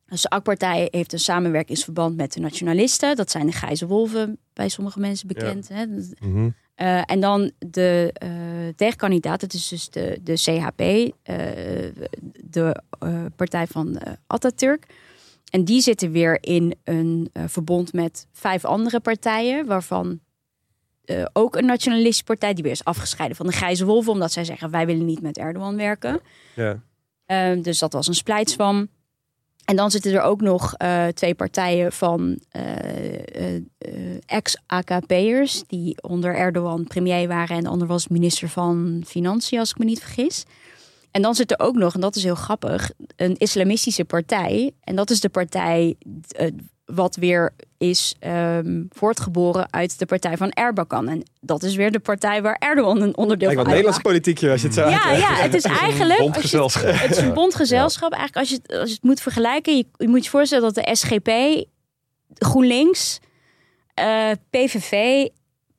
Dus de AK-partij heeft een samenwerkingsverband met de nationalisten. Dat zijn de grijze wolven, bij sommige mensen bekend. Hè? Mhm. Eh, en dan de eh, tegenkandidaat, het is dus de, de CHP, eh, de partij van Atatürk. En die zitten weer in een verbond met vijf andere partijen, waarvan ook een nationalistische partij, die weer is afgescheiden van de Grijze Wolven, omdat zij zeggen wij willen niet met Erdogan werken. Ja. Eh, dus dat was een splijtswam. En dan zitten er ook nog eh, twee partijen van eh, eh, eh, ex-AKP'ers... die onder Erdogan premier waren... en de ander was minister van Financiën, als ik me niet vergis. En dan zit er ook nog, en dat is heel grappig... een islamistische partij. En dat is de partij wat weer is ehm, voortgeboren... uit de partij van Erbakan. En dat is weer de partij waar Erdogan een onderdeel van uitmaakt. Nederlands politiekje als je het zo Ja, ja, het is (laughs) eigenlijk... je- Bondgezelschap. het is een bondgezelschap. Eigenlijk als je, het, als je het moet vergelijken, je, je moet je voorstellen dat de SGP, GroenLinks, eh, PVV,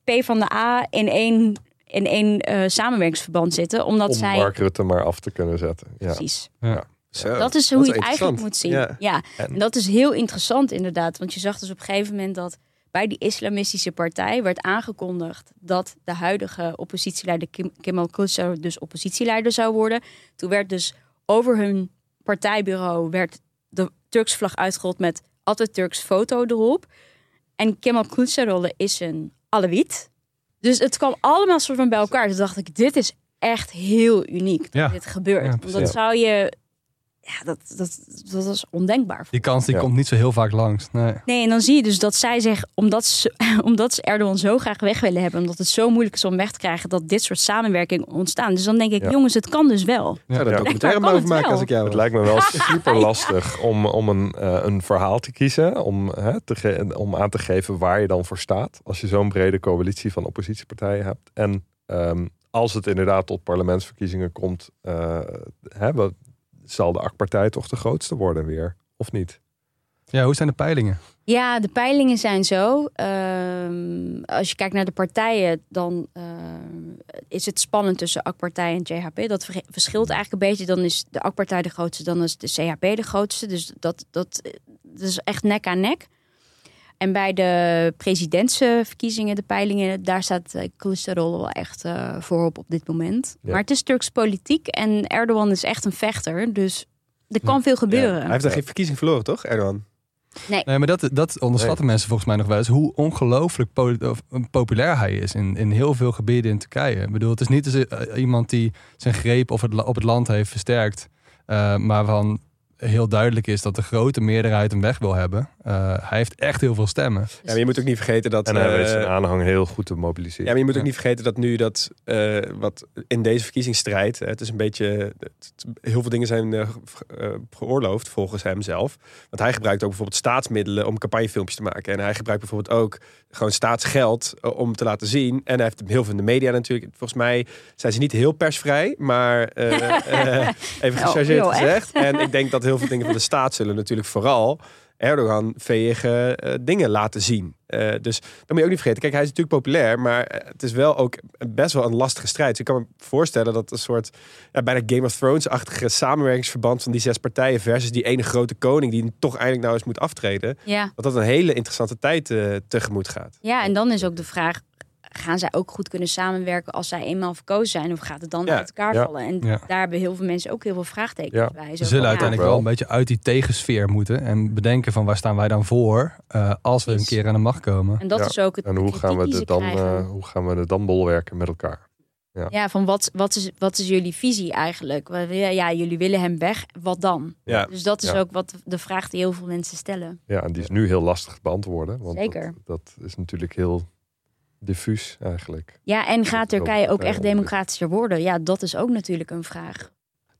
P van de A in één, in één eh, samenwerkingsverband zitten. Omdat Om zij. Mark Rutte maar af te kunnen zetten. Ja. Precies. Zo, Dat is hoe je het eigenlijk moet zien. Ja. Ja. En- En dat is heel interessant inderdaad. Want je zag dus op een gegeven moment dat bij die islamistische partij werd aangekondigd dat de huidige oppositieleider Kim, Kemal Kılıçdaroğlu dus oppositieleider zou worden. Toen werd dus over hun partijbureau werd de Turks vlag uitgerold met Atatürks foto erop. En Kemal Kılıçdaroğlu is een Alawit. Dus het kwam allemaal soort van bij elkaar. Toen dacht ik, dit is echt heel uniek dat Ja. dit gebeurt. Ja, Want dat zou je... Ja, dat, dat, dat was ondenkbaar. Die kans die Ja. komt niet zo heel vaak langs. Nee. Nee, en dan zie je dus dat zij zeggen, omdat ze, (laughs) omdat ze Erdogan zo graag weg willen hebben, omdat het zo moeilijk is om weg te krijgen, dat dit soort samenwerking ontstaan. Dus dan denk ik, Ja. jongens, het kan dus wel. Zou er Ja. documentaire Kan over het maken wel. als ik jou Het lijkt me wel (laughs) super lastig om, om een, eh, een verhaal te kiezen. Om, hè, te om aan te geven waar je dan voor staat. Als je zo'n brede coalitie van oppositiepartijen hebt. En ehm, als het inderdaad tot parlementsverkiezingen komt. eh, hè, wat- zal de AK-partij toch de grootste worden weer? Of niet? Ja, hoe zijn de peilingen? Ja, de peilingen zijn zo. Ehm, als je kijkt naar de partijen, dan eh, is het spannend tussen AK-partij en JHP. Dat ver- verschilt eigenlijk een beetje. Dan is de AK-partij de grootste, dan is de CHP de grootste. Dus dat, dat, dat is echt nek aan nek. En bij de presidentsverkiezingen, de peilingen, daar staat uh, Kılıçdaroğlu wel echt eh, voorop op dit moment. Ja. Maar het is Turks politiek en Erdogan is echt een vechter. Dus er kan veel Ja. gebeuren. Hij heeft er geen verkiezing verloren, toch, Erdogan? Nee. Nee, maar dat, dat onderschatten mensen volgens mij nog wel eens. Hoe ongelooflijk po- eh, populair hij is in, in heel veel gebieden in Turkije. Ik bedoel, het is niet dus, eh, iemand die zijn greep op het, op het land heeft versterkt. eh, maar van heel duidelijk is dat de grote meerderheid hem weg wil hebben. Eh, hij heeft echt heel veel stemmen. Ja, maar je moet ook niet vergeten dat... En hij weet eh, zijn aanhang heel goed te Ja, mobiliseren. maar je moet ook Ja. niet vergeten dat nu dat eh, wat in deze verkiezingsstrijd, het is een beetje, het- heel veel dingen zijn ge- geoorloofd volgens hem zelf. Want hij gebruikt ook bijvoorbeeld staatsmiddelen om campagnefilmpjes te maken. En hij gebruikt bijvoorbeeld ook gewoon staatsgeld om te laten zien. En hij heeft heel veel in de media natuurlijk. Volgens mij zijn ze niet heel persvrij, maar eh, (laughs) eh, even Oh, gechargeerd joh, echt? gezegd. En ik denk dat heel veel dingen van de staat zullen natuurlijk vooral Erdogan veege eh, dingen laten zien. Eh, dus dat moet je ook niet vergeten. Kijk, hij is natuurlijk populair, maar eh, het is wel ook best wel een lastige strijd. Dus ik kan me voorstellen dat een soort ja, bijna Game of Thrones-achtige samenwerkingsverband van die zes partijen versus die ene grote koning die toch eindelijk nou eens moet aftreden, Ja. dat dat een hele interessante tijd tegemoet gaat. Ja, en dan is ook de vraag: gaan zij ook goed kunnen samenwerken als zij eenmaal verkozen zijn? Of gaat het dan Ja, uit elkaar ja. vallen? En Ja. daar hebben heel veel mensen ook heel veel vraagtekens Ja. bij. Ze zullen ja, uiteindelijk wel. wel een beetje uit die tegensfeer moeten. En bedenken van waar staan wij dan voor eh, als we een keer aan de macht komen. En dat Ja. is ook het En hoe gaan, we ze dan, eh, hoe gaan we dan bolwerken met elkaar? Ja, van wat, wat, is, wat is jullie visie eigenlijk? Ja, ja, jullie willen hem weg, wat dan? Ja. Dus dat is Ja. ook wat de vraag die heel veel mensen stellen. Ja, en die is nu heel lastig te beantwoorden. Want Zeker. Dat, dat is natuurlijk heel diffuus eigenlijk. Ja, en gaat Turkije ook echt democratischer worden? Ja, dat is ook natuurlijk een vraag.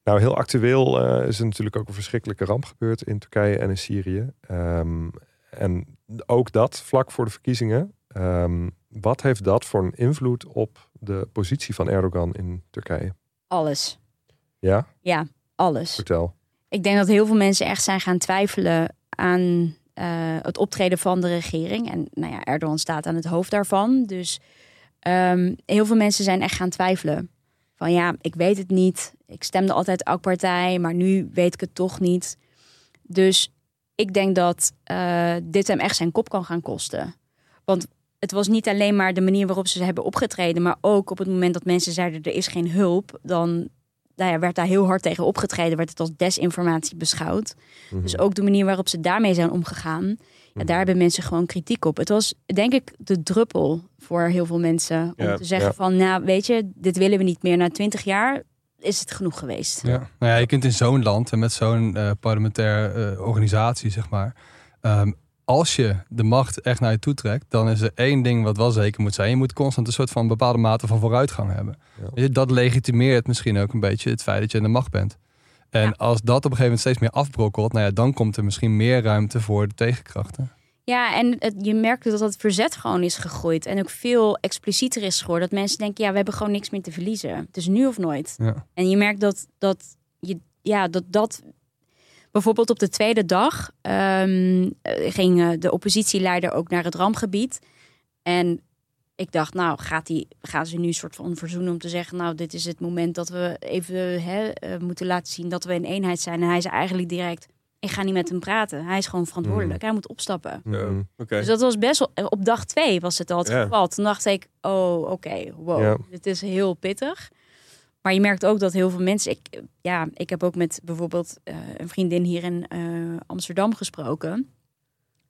Nou, heel actueel eh, is er natuurlijk ook een verschrikkelijke ramp gebeurd in Turkije en in Syrië. Ehm, en ook dat vlak voor de verkiezingen. Ehm, wat heeft dat voor een invloed op de positie van Erdogan in Turkije? Alles. Ja, Ja, alles. vertel. Ik denk dat heel veel mensen echt zijn gaan twijfelen aan eh, het optreden van de regering. En nou ja, Erdogan staat aan het hoofd daarvan. Dus ehm, heel veel mensen zijn echt gaan twijfelen. Van ja, ik weet het niet. Ik stemde altijd AK-partij, maar nu weet ik het toch niet. Dus ik denk dat eh, dit hem echt zijn kop kan gaan kosten. Want het was niet alleen maar de manier waarop ze hebben opgetreden, maar ook op het moment dat mensen zeiden er is geen hulp, dan nou ja, werd daar heel hard tegen opgetreden, werd het als desinformatie beschouwd. Mhm. Dus ook de manier waarop ze daarmee zijn omgegaan, ja, daar hebben mensen gewoon kritiek op. Het was denk ik de druppel voor heel veel mensen om Ja, te zeggen ja. van, nou weet je, dit willen we niet meer. Na twintig jaar is het genoeg geweest. Ja. Nou ja, je kunt in zo'n land en met zo'n eh parlementaire eh, organisatie, zeg maar. ehm, als je de macht echt naar je toe trekt, dan is er één ding wat wel zeker moet zijn. Je moet constant een soort van bepaalde mate van vooruitgang hebben. Ja. Weet je, Dat legitimeert misschien ook een beetje het feit dat je in de macht bent. En Ja. als dat op een gegeven moment steeds meer afbrokkelt, nou ja, dan komt er misschien meer ruimte voor de tegenkrachten. Ja, en het, je merkt dat het verzet gewoon is gegroeid. En ook veel explicieter is geworden. Dat mensen denken, ja, we hebben gewoon niks meer te verliezen. Het is nu of nooit. Ja. En je merkt dat dat, je, ja, dat, dat bijvoorbeeld op de tweede dag ehm, eh, ging eh, de oppositieleider ook naar het rampgebied. En ik dacht, nou, gaat die, gaan ze nu een soort van verzoenen om te zeggen, nou, dit is het moment dat we even hè, eh, moeten laten zien dat we een eenheid zijn. En hij zei eigenlijk direct, ik ga niet met hem praten. Hij is gewoon verantwoordelijk. Hij moet opstappen. Oké. Dus dat was best wel. Op dag twee was het al het Ja. geval. Toen dacht ik, oh, oké, wow, dit is heel pittig. Maar je merkt ook dat heel veel mensen. Ik, ja, ik heb ook met bijvoorbeeld eh, een vriendin hier in eh, Amsterdam gesproken.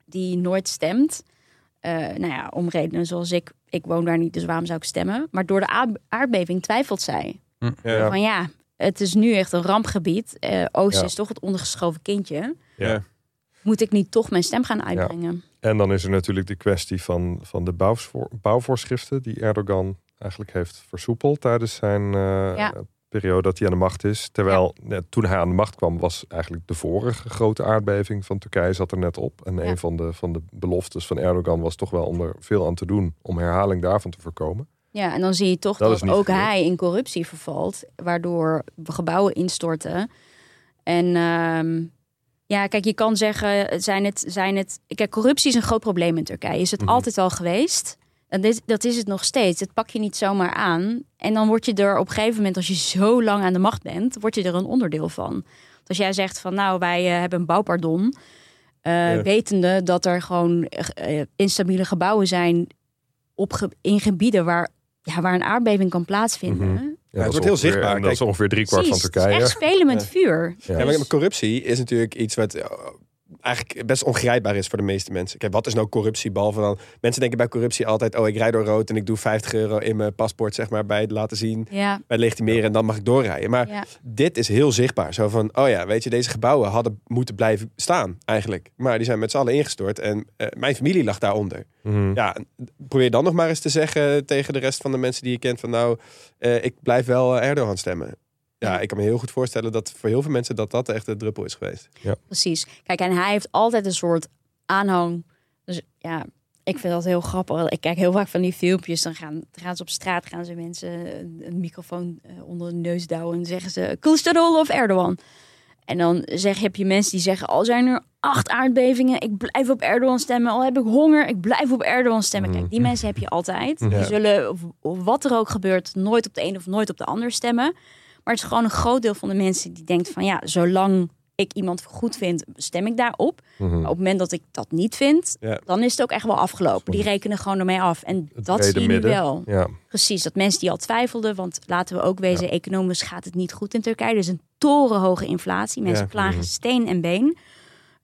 Die nooit stemt. Eh, nou ja, om redenen zoals ik. Ik woon daar niet, dus waarom zou ik stemmen? Maar door de aard- aardbeving twijfelt zij. Ja. Van ja, het is nu echt een rampgebied. Eh Oosten Ja. is toch het ondergeschoven kindje. Ja. Moet ik niet toch mijn stem gaan uitbrengen? En dan is er natuurlijk de kwestie van, van de bouwvoor- bouwvoorschriften die Erdogan eigenlijk heeft versoepeld tijdens zijn eh, Ja. periode dat hij aan de macht is. Terwijl net toen hij aan de macht kwam, was eigenlijk de vorige grote aardbeving van Turkije zat er net op. En een van de, van de beloftes van Erdogan was toch wel om er veel aan te doen om herhaling daarvan te voorkomen. Ja, en dan zie je toch Dat ook hij in corruptie vervalt, waardoor gebouwen instorten. En ehm, ja, kijk, je kan zeggen, zijn het, zijn het. Kijk, corruptie is een groot probleem in Turkije. Is het Mhm. altijd al geweest? En dit, dat is het nog steeds. Het pak je niet zomaar aan. En dan word je er op een gegeven moment, als je zo lang aan de macht bent, word je er een onderdeel van. Want Als jij zegt van, nou, wij eh, hebben een bouwpardon. eh, Ja. Wetende dat er gewoon eh, instabiele gebouwen zijn op ge- in gebieden waar, ja, waar een aardbeving kan plaatsvinden. Mhm. het dat is wordt heel ongeveer- zichtbaar. Dat is ongeveer driekwart van Precies, het Turkije. is echt spelen met Ja. vuur. Ja. Ja, maar corruptie is natuurlijk iets wat eigenlijk best ongrijpbaar is voor de meeste mensen. Kijk, wat is nou corruptie? Behalve dan, mensen denken bij corruptie altijd, oh, ik rijd door rood en ik doe 50 euro in mijn paspoort, zeg maar, bij het laten zien, Ja, bij het legitimeren en dan mag ik doorrijden. Maar ja. dit is heel zichtbaar. Zo van, oh ja, weet je, deze gebouwen hadden moeten blijven staan eigenlijk. Maar die zijn met z'n allen ingestort en eh, mijn familie lag daaronder. Mhm. Ja, probeer dan nog maar eens te zeggen tegen de rest van de mensen die je kent van, nou, eh, ik blijf wel Erdogan stemmen. Ja, ik kan me heel goed voorstellen dat voor heel veel mensen dat dat echt de druppel is geweest. Precies. Kijk, en hij heeft altijd een soort aanhang. Dus ja, ik vind dat heel grappig. Ik kijk heel vaak van die filmpjes. Dan gaan, dan gaan ze op straat, gaan ze mensen een, een microfoon eh, onder de neus douwen. En zeggen ze, Kılıçdaroğlu of Erdogan? En dan zeg, heb je mensen die zeggen, al zijn er acht aardbevingen, ik blijf op Erdogan stemmen. Al heb ik honger, ik blijf op Erdogan stemmen. Kijk, die mensen heb je altijd. Die Ja. zullen, of- of wat er ook gebeurt, nooit op de een of nooit op de ander stemmen. Maar het is gewoon een groot deel van de mensen die denkt van ja, zolang ik iemand goed vind, stem ik daarop. Mhm. Maar op het moment dat ik dat niet vind, Ja. dan is het ook echt wel afgelopen. Die rekenen gewoon ermee af. En Het dat zie je nu wel. Ja. Precies, dat mensen die al twijfelden, want laten we ook wezen, economisch gaat het niet goed in Turkije. Er is een torenhoge inflatie. Mensen Ja. klagen Mhm. steen en been.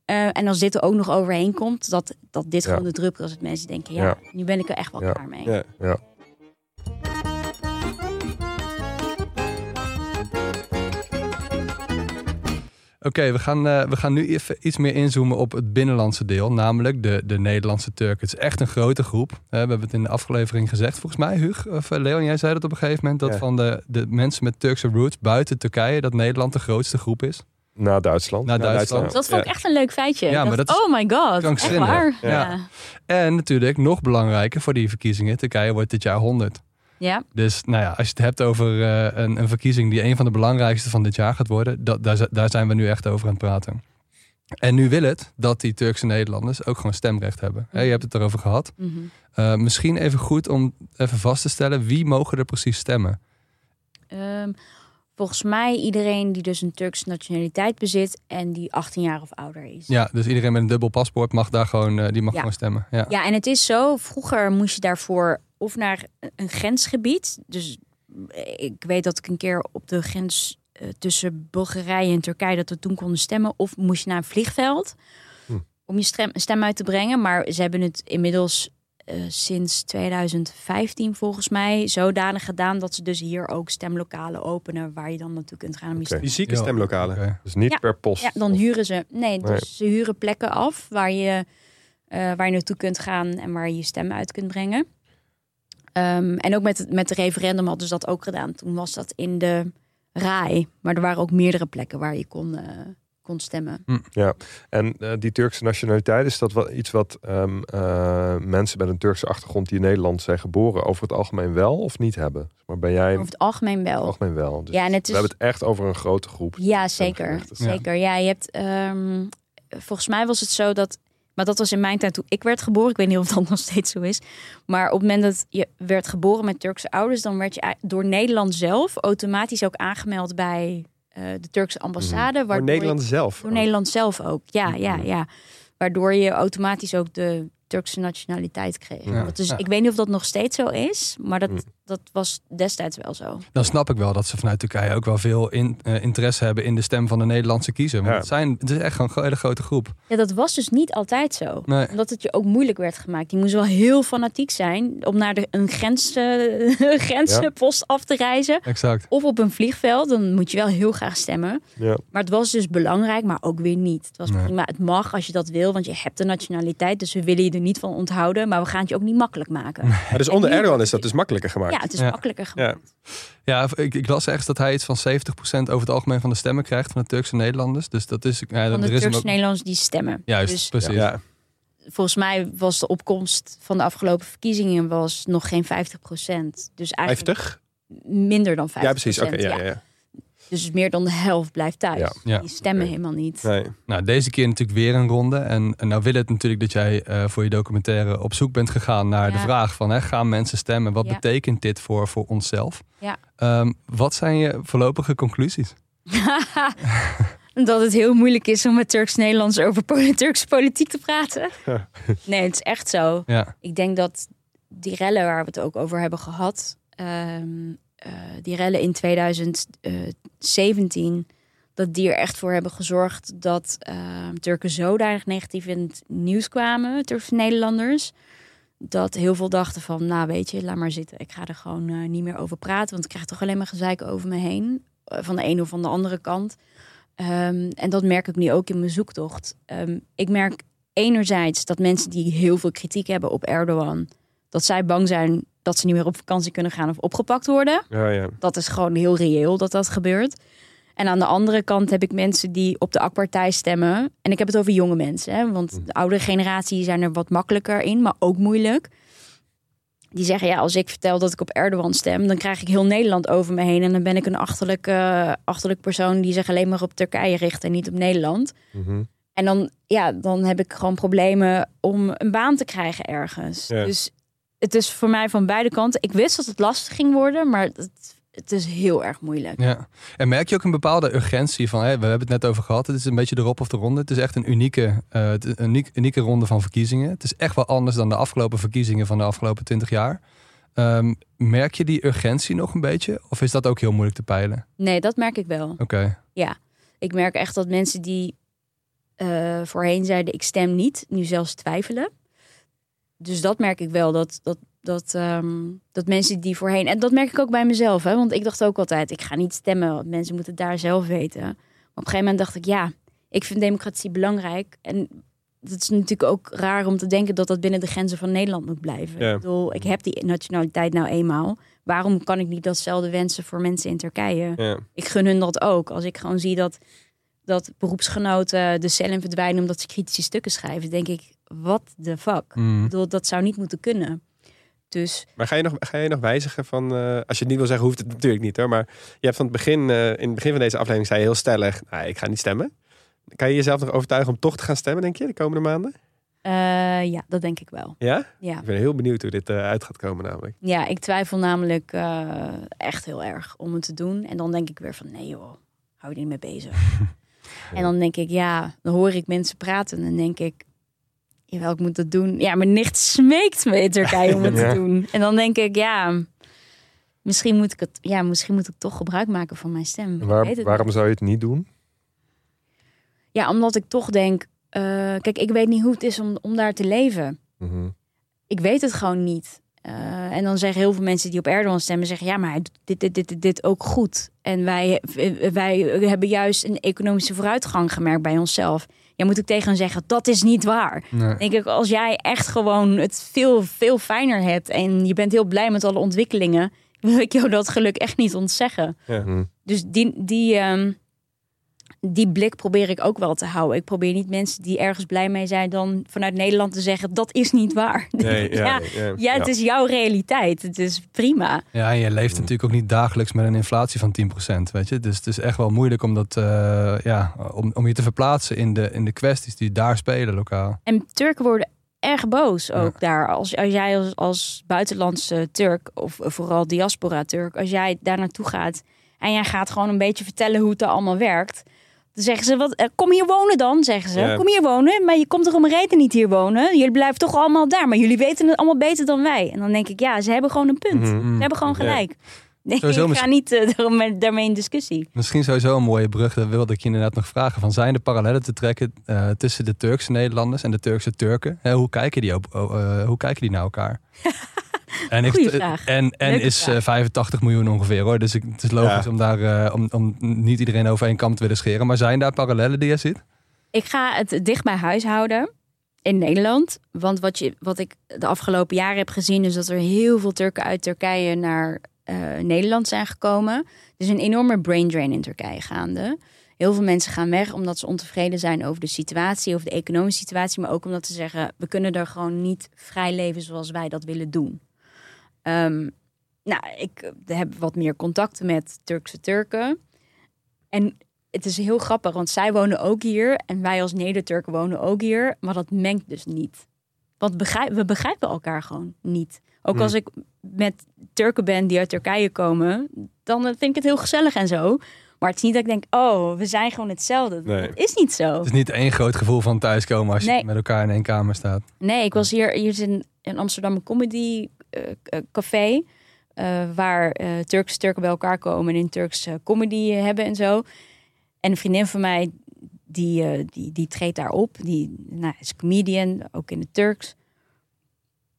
Eh, en als dit er ook nog overheen komt, dat, dat dit Ja. gewoon de druppel is. Dat mensen denken, ja, Ja. nu ben ik er echt wel Ja. klaar mee. Ja. Ja. Oké, we, gaan, eh, we gaan nu even iets meer inzoomen op het binnenlandse deel, namelijk de, de Nederlandse Turken. Het is echt een grote groep. We hebben het in de aflevering gezegd, volgens mij, Huug. Of eh, Leon, jij zei dat op een gegeven moment, dat Ja. van de, de mensen met Turkse roots buiten Turkije, dat Nederland de grootste groep is. Na Duitsland. Na Duitsland. Dat vond ik echt een leuk feitje. Ja, Ik maar dacht, dat is oh my god, echt krankzinnig. waar? Ja. Ja. En natuurlijk, nog belangrijker voor die verkiezingen, Turkije wordt dit jaar 100. Ja. Dus nou ja, als je het hebt over eh, een, een verkiezing die een van de belangrijkste van dit jaar gaat worden, dat, daar, daar zijn we nu echt over aan het praten. En nu wil het dat die Turkse Nederlanders ook gewoon stemrecht hebben. Je hebt het erover gehad. Mhm. Eh, misschien even goed om even vast te stellen, wie mogen er precies stemmen? Ehm, volgens mij iedereen die dus een Turkse nationaliteit bezit en die 18 jaar of ouder is. Ja, dus iedereen met een dubbel paspoort mag daar gewoon, eh, die mag Ja. gewoon stemmen. Ja. Ja, en het is zo, vroeger moest je daarvoor of naar een grensgebied. Dus ik weet dat ik een keer op de grens eh, tussen Bulgarije en Turkije dat we toen konden stemmen. Of moest je naar een vliegveld Hm. om je stem, stem uit te brengen. Maar ze hebben het inmiddels eh, sinds 2015 volgens mij zodanig gedaan dat ze dus hier ook stemlokalen openen waar je dan naartoe kunt gaan om stem Fysieke stemlokalen. Dus niet Ja. per post. ja, dan Of- huren ze. Nee, dus Nee. ze huren plekken af waar je, eh, waar je naartoe kunt gaan en waar je je stem uit kunt brengen. Ehm, en ook met het met de referendum hadden ze dat ook gedaan. Toen was dat in de RAI. Maar er waren ook meerdere plekken waar je kon, eh, kon stemmen. En eh, die Turkse nationaliteit, is dat wel iets wat ehm, eh, mensen met een Turkse achtergrond die in Nederland zijn geboren over het algemeen wel of niet hebben? Maar ben jij Over het algemeen over het wel. algemeen wel? Dus Ja, en het We is- hebben het echt over een grote groep. Ja, zeker. Ja. Zeker. Ja, je hebt. ehm, volgens mij was het zo dat. Maar dat was in mijn tijd toen ik werd geboren. Ik weet niet of dat (laughs) nog steeds zo is. Maar op het moment dat je werd geboren met Turkse ouders, dan werd je door Nederland zelf automatisch ook aangemeld bij eh, de Turkse ambassade. Voor waardoor Nederland Je, zelf. door Nederland zelf ook. Ja, ja, ja. Waardoor je automatisch ook de Turkse nationaliteit kreeg. Ja. Dat is, Ja. Ik weet niet of dat nog steeds zo is, maar dat, Mm. Dat was destijds wel zo. Dan snap ik wel dat ze vanuit Turkije ook wel veel in, eh, interesse hebben in de stem van de Nederlandse kiezer. Want Ja. het, zijn, het is echt gewoon een hele grote groep. Ja, dat was dus niet altijd zo. Nee. Omdat het je ook moeilijk werd gemaakt. Je moest wel heel fanatiek zijn om naar de, een grens, eh, (laughs) grenspost af te reizen. Exact. Of op een vliegveld. Dan moet je wel heel graag stemmen. Ja. Maar het was dus belangrijk, maar ook weer niet. Het was Nee. prima. Het mag als je dat wil, want je hebt de nationaliteit. Dus we willen je er niet van onthouden. Maar we gaan het je ook niet makkelijk maken. Maar dus onder Erdogan is dat dus makkelijker gemaakt. Ja, het is Ja. makkelijker Ja. gemaakt. Ja, ik, ik las ergens dat hij iets van 70% over het algemeen van de stemmen krijgt van de Turkse Nederlanders. Dus dat is. Ja, Van de er is hem Turks ook- Nederlanders die stemmen. Juist, Dus precies. Ja. volgens mij was de opkomst van de afgelopen verkiezingen was nog geen 50% Dus eigenlijk 50? minder dan 50 Ja, precies. Oké, ja, ja, ja. Dus meer dan de helft blijft thuis. Ja. Ja. Die stemmen helemaal niet. Nee. Nou, deze keer natuurlijk weer een ronde. En, en nou wil het natuurlijk dat jij eh, voor je documentaire op zoek bent gegaan naar de vraag van... Hè, gaan mensen stemmen? Wat betekent dit voor, voor onszelf? Ja. Ehm, wat zijn je voorlopige conclusies? (laughs) dat het heel moeilijk is om met Turks-Nederlands over (laughs) Turkse politiek te praten. Nee, het is echt zo. Ja, Ik denk dat die rellen waar we het ook over hebben gehad, ehm, eh, die rellen in 2017, dat die er echt voor hebben gezorgd dat ehm, Turken zodanig negatief in het nieuws kwamen, Turkse Nederlanders, dat heel veel dachten van, nou weet je, laat maar zitten. Ik ga er gewoon eh, niet meer over praten, want ik krijg toch alleen maar gezeik over me heen, eh, van de ene of van de andere kant. Ehm, en dat merk ik nu ook in mijn zoektocht. Ehm, ik merk enerzijds dat mensen die heel veel kritiek hebben op Erdogan, dat zij bang zijn dat ze niet meer op vakantie kunnen gaan of opgepakt worden. Ja, ja. Dat is gewoon heel reëel dat dat gebeurt. En aan de andere kant heb ik mensen die op de AK-partij stemmen. En ik heb het over jonge mensen, hè, want de oudere generatie zijn er wat makkelijker in, maar ook moeilijk. Die zeggen, ja, als ik vertel dat ik op Erdogan stem, dan krijg ik heel Nederland over me heen. En dan ben ik een achterlijke, achterlijk persoon die zich alleen maar op Turkije richt en niet op Nederland. Mhm. En dan, ja, dan heb ik gewoon problemen om een baan te krijgen ergens. Ja. Dus het is voor mij van beide kanten. Ik wist dat het lastig ging worden, maar het, het is heel erg moeilijk. ja. En merk je ook een bepaalde urgentie van... We hebben het net over gehad, het is een beetje de rop of de ronde. Het is echt een unieke, eh, een uniek, unieke ronde van verkiezingen. Het is echt wel anders dan de afgelopen verkiezingen van de afgelopen 20 jaar. Ehm, merk je die urgentie nog een beetje? Of is dat ook heel moeilijk te peilen? Nee, dat merk ik wel. Oké, Ik merk echt dat mensen die eh, voorheen zeiden ik stem niet, nu zelfs twijfelen. Dus dat merk ik wel, dat, dat, dat, ehm, dat mensen die voorheen... En dat merk ik ook bij mezelf, hè, want ik dacht ook altijd, ik ga niet stemmen, want mensen moeten het daar zelf weten. op een gegeven moment dacht ik, ja, ik vind democratie belangrijk. En het is natuurlijk ook raar om te denken dat dat binnen de grenzen van Nederland moet blijven. Ja. Ik bedoel, ik heb die nationaliteit nou eenmaal. Waarom kan ik niet datzelfde wensen voor mensen in Turkije? Ja. Ik gun hun dat ook. Als ik gewoon zie dat, dat beroepsgenoten de cel in verdwijnen omdat ze kritische stukken schrijven, denk ik, what the fuck? Mm. Ik bedoel, dat zou niet moeten kunnen. Dus Maar ga je, nog, ga je nog wijzigen van... eh, als je het niet wil zeggen, hoeft het natuurlijk niet hoor. Maar je hebt van het begin, eh, in het begin van deze aflevering zei je heel stellig... Nou, ik ga niet stemmen. Kan je jezelf nog overtuigen om toch te gaan stemmen, denk je, de komende maanden? eh, ja, dat denk ik wel. Ja? Ja. Ik ben heel benieuwd hoe dit uit gaat komen namelijk. Ja, ik twijfel namelijk echt heel erg om het te doen. En dan denk ik weer van nee joh, hou je niet mee bezig. (laughs) En dan denk ik, ja, dan hoor ik mensen praten en dan denk ik, jawel, ik moet dat doen. Ja, mijn nicht smeekt me in Turkije om het (laughs) Ja. te doen. En dan denk ik, ja, misschien moet ik het, ja, misschien moet ik toch gebruik maken van mijn stem. Waar- waarom niet. zou je het niet doen? Ja, omdat ik toch denk, eh, kijk, ik weet niet hoe het is om, om daar te leven. Mhm. ik weet het gewoon niet. Eh, en dan zeggen heel veel mensen die op Erdogan stemmen, zeggen ja, maar hij doet dit, dit, dit, dit, dit ook goed. En wij, wij hebben juist een economische vooruitgang gemerkt bij onszelf. Ja, moet ik tegen hen zeggen, dat is niet waar. Nee. Denk ik, als jij echt gewoon het veel, veel fijner hebt en je bent heel blij met alle ontwikkelingen, wil ik jou dat geluk echt niet ontzeggen. Mhm. Dus die, die, ehm, die blik probeer ik ook wel te houden. Ik probeer niet mensen die ergens blij mee zijn dan vanuit Nederland te zeggen dat is niet waar. (laughs) Nee, ja, ja, nee, ja. ja, het is jouw realiteit. Het is prima. Ja, en je leeft natuurlijk ook niet dagelijks met een inflatie van 10%, weet je. Dus het is echt wel moeilijk om, dat, eh, ja, om, om je te verplaatsen in de, in de kwesties die daar spelen lokaal. En Turken worden erg boos ook daar. Als, als jij als, als buitenlandse Turk, of vooral diaspora-Turk, als jij daar naartoe gaat en jij gaat gewoon een beetje vertellen hoe het er allemaal werkt. Dan zeggen ze, wat, eh, kom hier wonen dan, zeggen ze. Ja. Kom hier wonen, maar je komt toch om reden niet hier wonen. Jullie blijven toch allemaal daar, maar jullie weten het allemaal beter dan wij. En dan denk ik, ja, ze hebben gewoon een punt. Mhm. Ze hebben gewoon Ja. Nee, Sowieso ik ga misschien- niet eh, daarmee, daarmee in discussie. Misschien sowieso een mooie brug, dat wilde ik je inderdaad nog vragen. Van zijn er parallellen te trekken eh, tussen de Turkse Nederlanders en de Turkse Turken? Hè, hoe, kijken die op, eh, hoe kijken die naar elkaar? (laughs) En, vraag. en, en Leuke is vraag. eh, 85 miljoen ongeveer hoor. Dus ik, het is logisch Ja. om daar om, om niet iedereen over één kam te willen scheren. Maar zijn daar parallellen die je ziet? Ik ga het dicht bij huis houden in Nederland. Want wat, je, wat ik de afgelopen jaren heb gezien, is dat er heel veel Turken uit Turkije naar eh, Nederland zijn gekomen. Er is een enorme brain drain in Turkije gaande. Heel veel mensen gaan weg omdat ze ontevreden zijn over de situatie, over de economische situatie, maar ook omdat ze zeggen: we kunnen er gewoon niet vrij leven zoals wij dat willen doen. Ehm, nou, ik eh, heb wat meer contacten met Turkse Turken. En het is heel grappig, want zij wonen ook hier en wij als Neder-Turken wonen ook hier, maar dat mengt dus niet. Want we begrijpen elkaar gewoon niet. Ook Hmm. als ik met Turken ben die uit Turkije komen, dan vind ik het heel gezellig en zo. Maar het is niet dat ik denk, oh, we zijn gewoon hetzelfde. Nee. Dat is niet zo. Het is niet één groot gevoel van thuiskomen als je met elkaar in één kamer staat. Nee, ik was hier, hier is in, in Amsterdam een comedy eh, eh, café. eh, waar eh Turkse Turken bij elkaar komen en in Turks comedy hebben en zo. En een vriendin van mij, die, eh, die, die treedt daar op. Die nou, is comedian, ook in het Turks.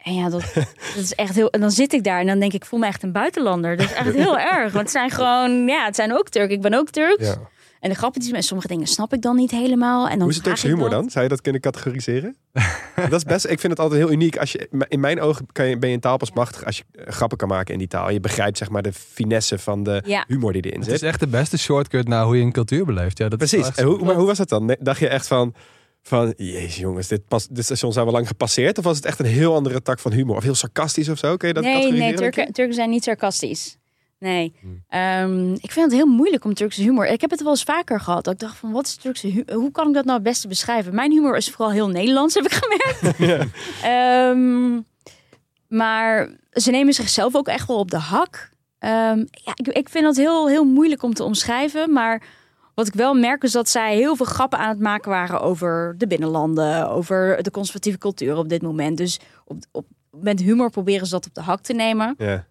En ja, dat, (laughs) dat is echt heel. En dan zit ik daar en dan denk ik, ik voel me echt een buitenlander. Dat is echt heel (laughs) erg. Want het zijn gewoon, ja, het zijn ook Turken. Ik ben ook Turks. Ja. En de grappen die met sommige dingen snap ik dan niet helemaal. En dan Hoe is het Turkse humor dat. dan? Zou je dat kunnen categoriseren? (laughs) dat is best, ik vind het altijd heel uniek. Als je, in mijn ogen kan je, ben je een taal pas machtig als je eh, grappen kan maken in die taal. Je begrijpt zeg maar de finesse van de Ja. humor die erin Het zit. is echt de beste shortcut naar hoe je een cultuur beleeft. Ja, dat is Precies. En zo. hoe, maar hoe was dat dan? Nee, Dacht je echt van, van jezus jongens, dit, pas, dit station zijn we lang gepasseerd? Of was het echt een heel andere tak van humor? Of heel sarcastisch of zo? Kun je dat nee, nee, Turken, Turken zijn niet sarcastisch. Nee. Hmm. Ehm, ik vind het heel moeilijk om Turkse humor. Ik heb het wel eens vaker gehad. Dat ik dacht van, wat is Turkse humor? Hoe kan ik dat nou het beste beschrijven? Mijn humor is vooral heel Nederlands, heb ik gemerkt. (laughs) Ehm, maar ze nemen zichzelf ook echt wel op de hak. Ehm, ja, ik, ik vind dat heel, heel moeilijk om te omschrijven. Maar wat ik wel merk is dat zij heel veel grappen aan het maken waren over de binnenlanden. Over de conservatieve cultuur op dit moment. Dus op, op, met humor proberen ze dat op de hak te nemen. Ja.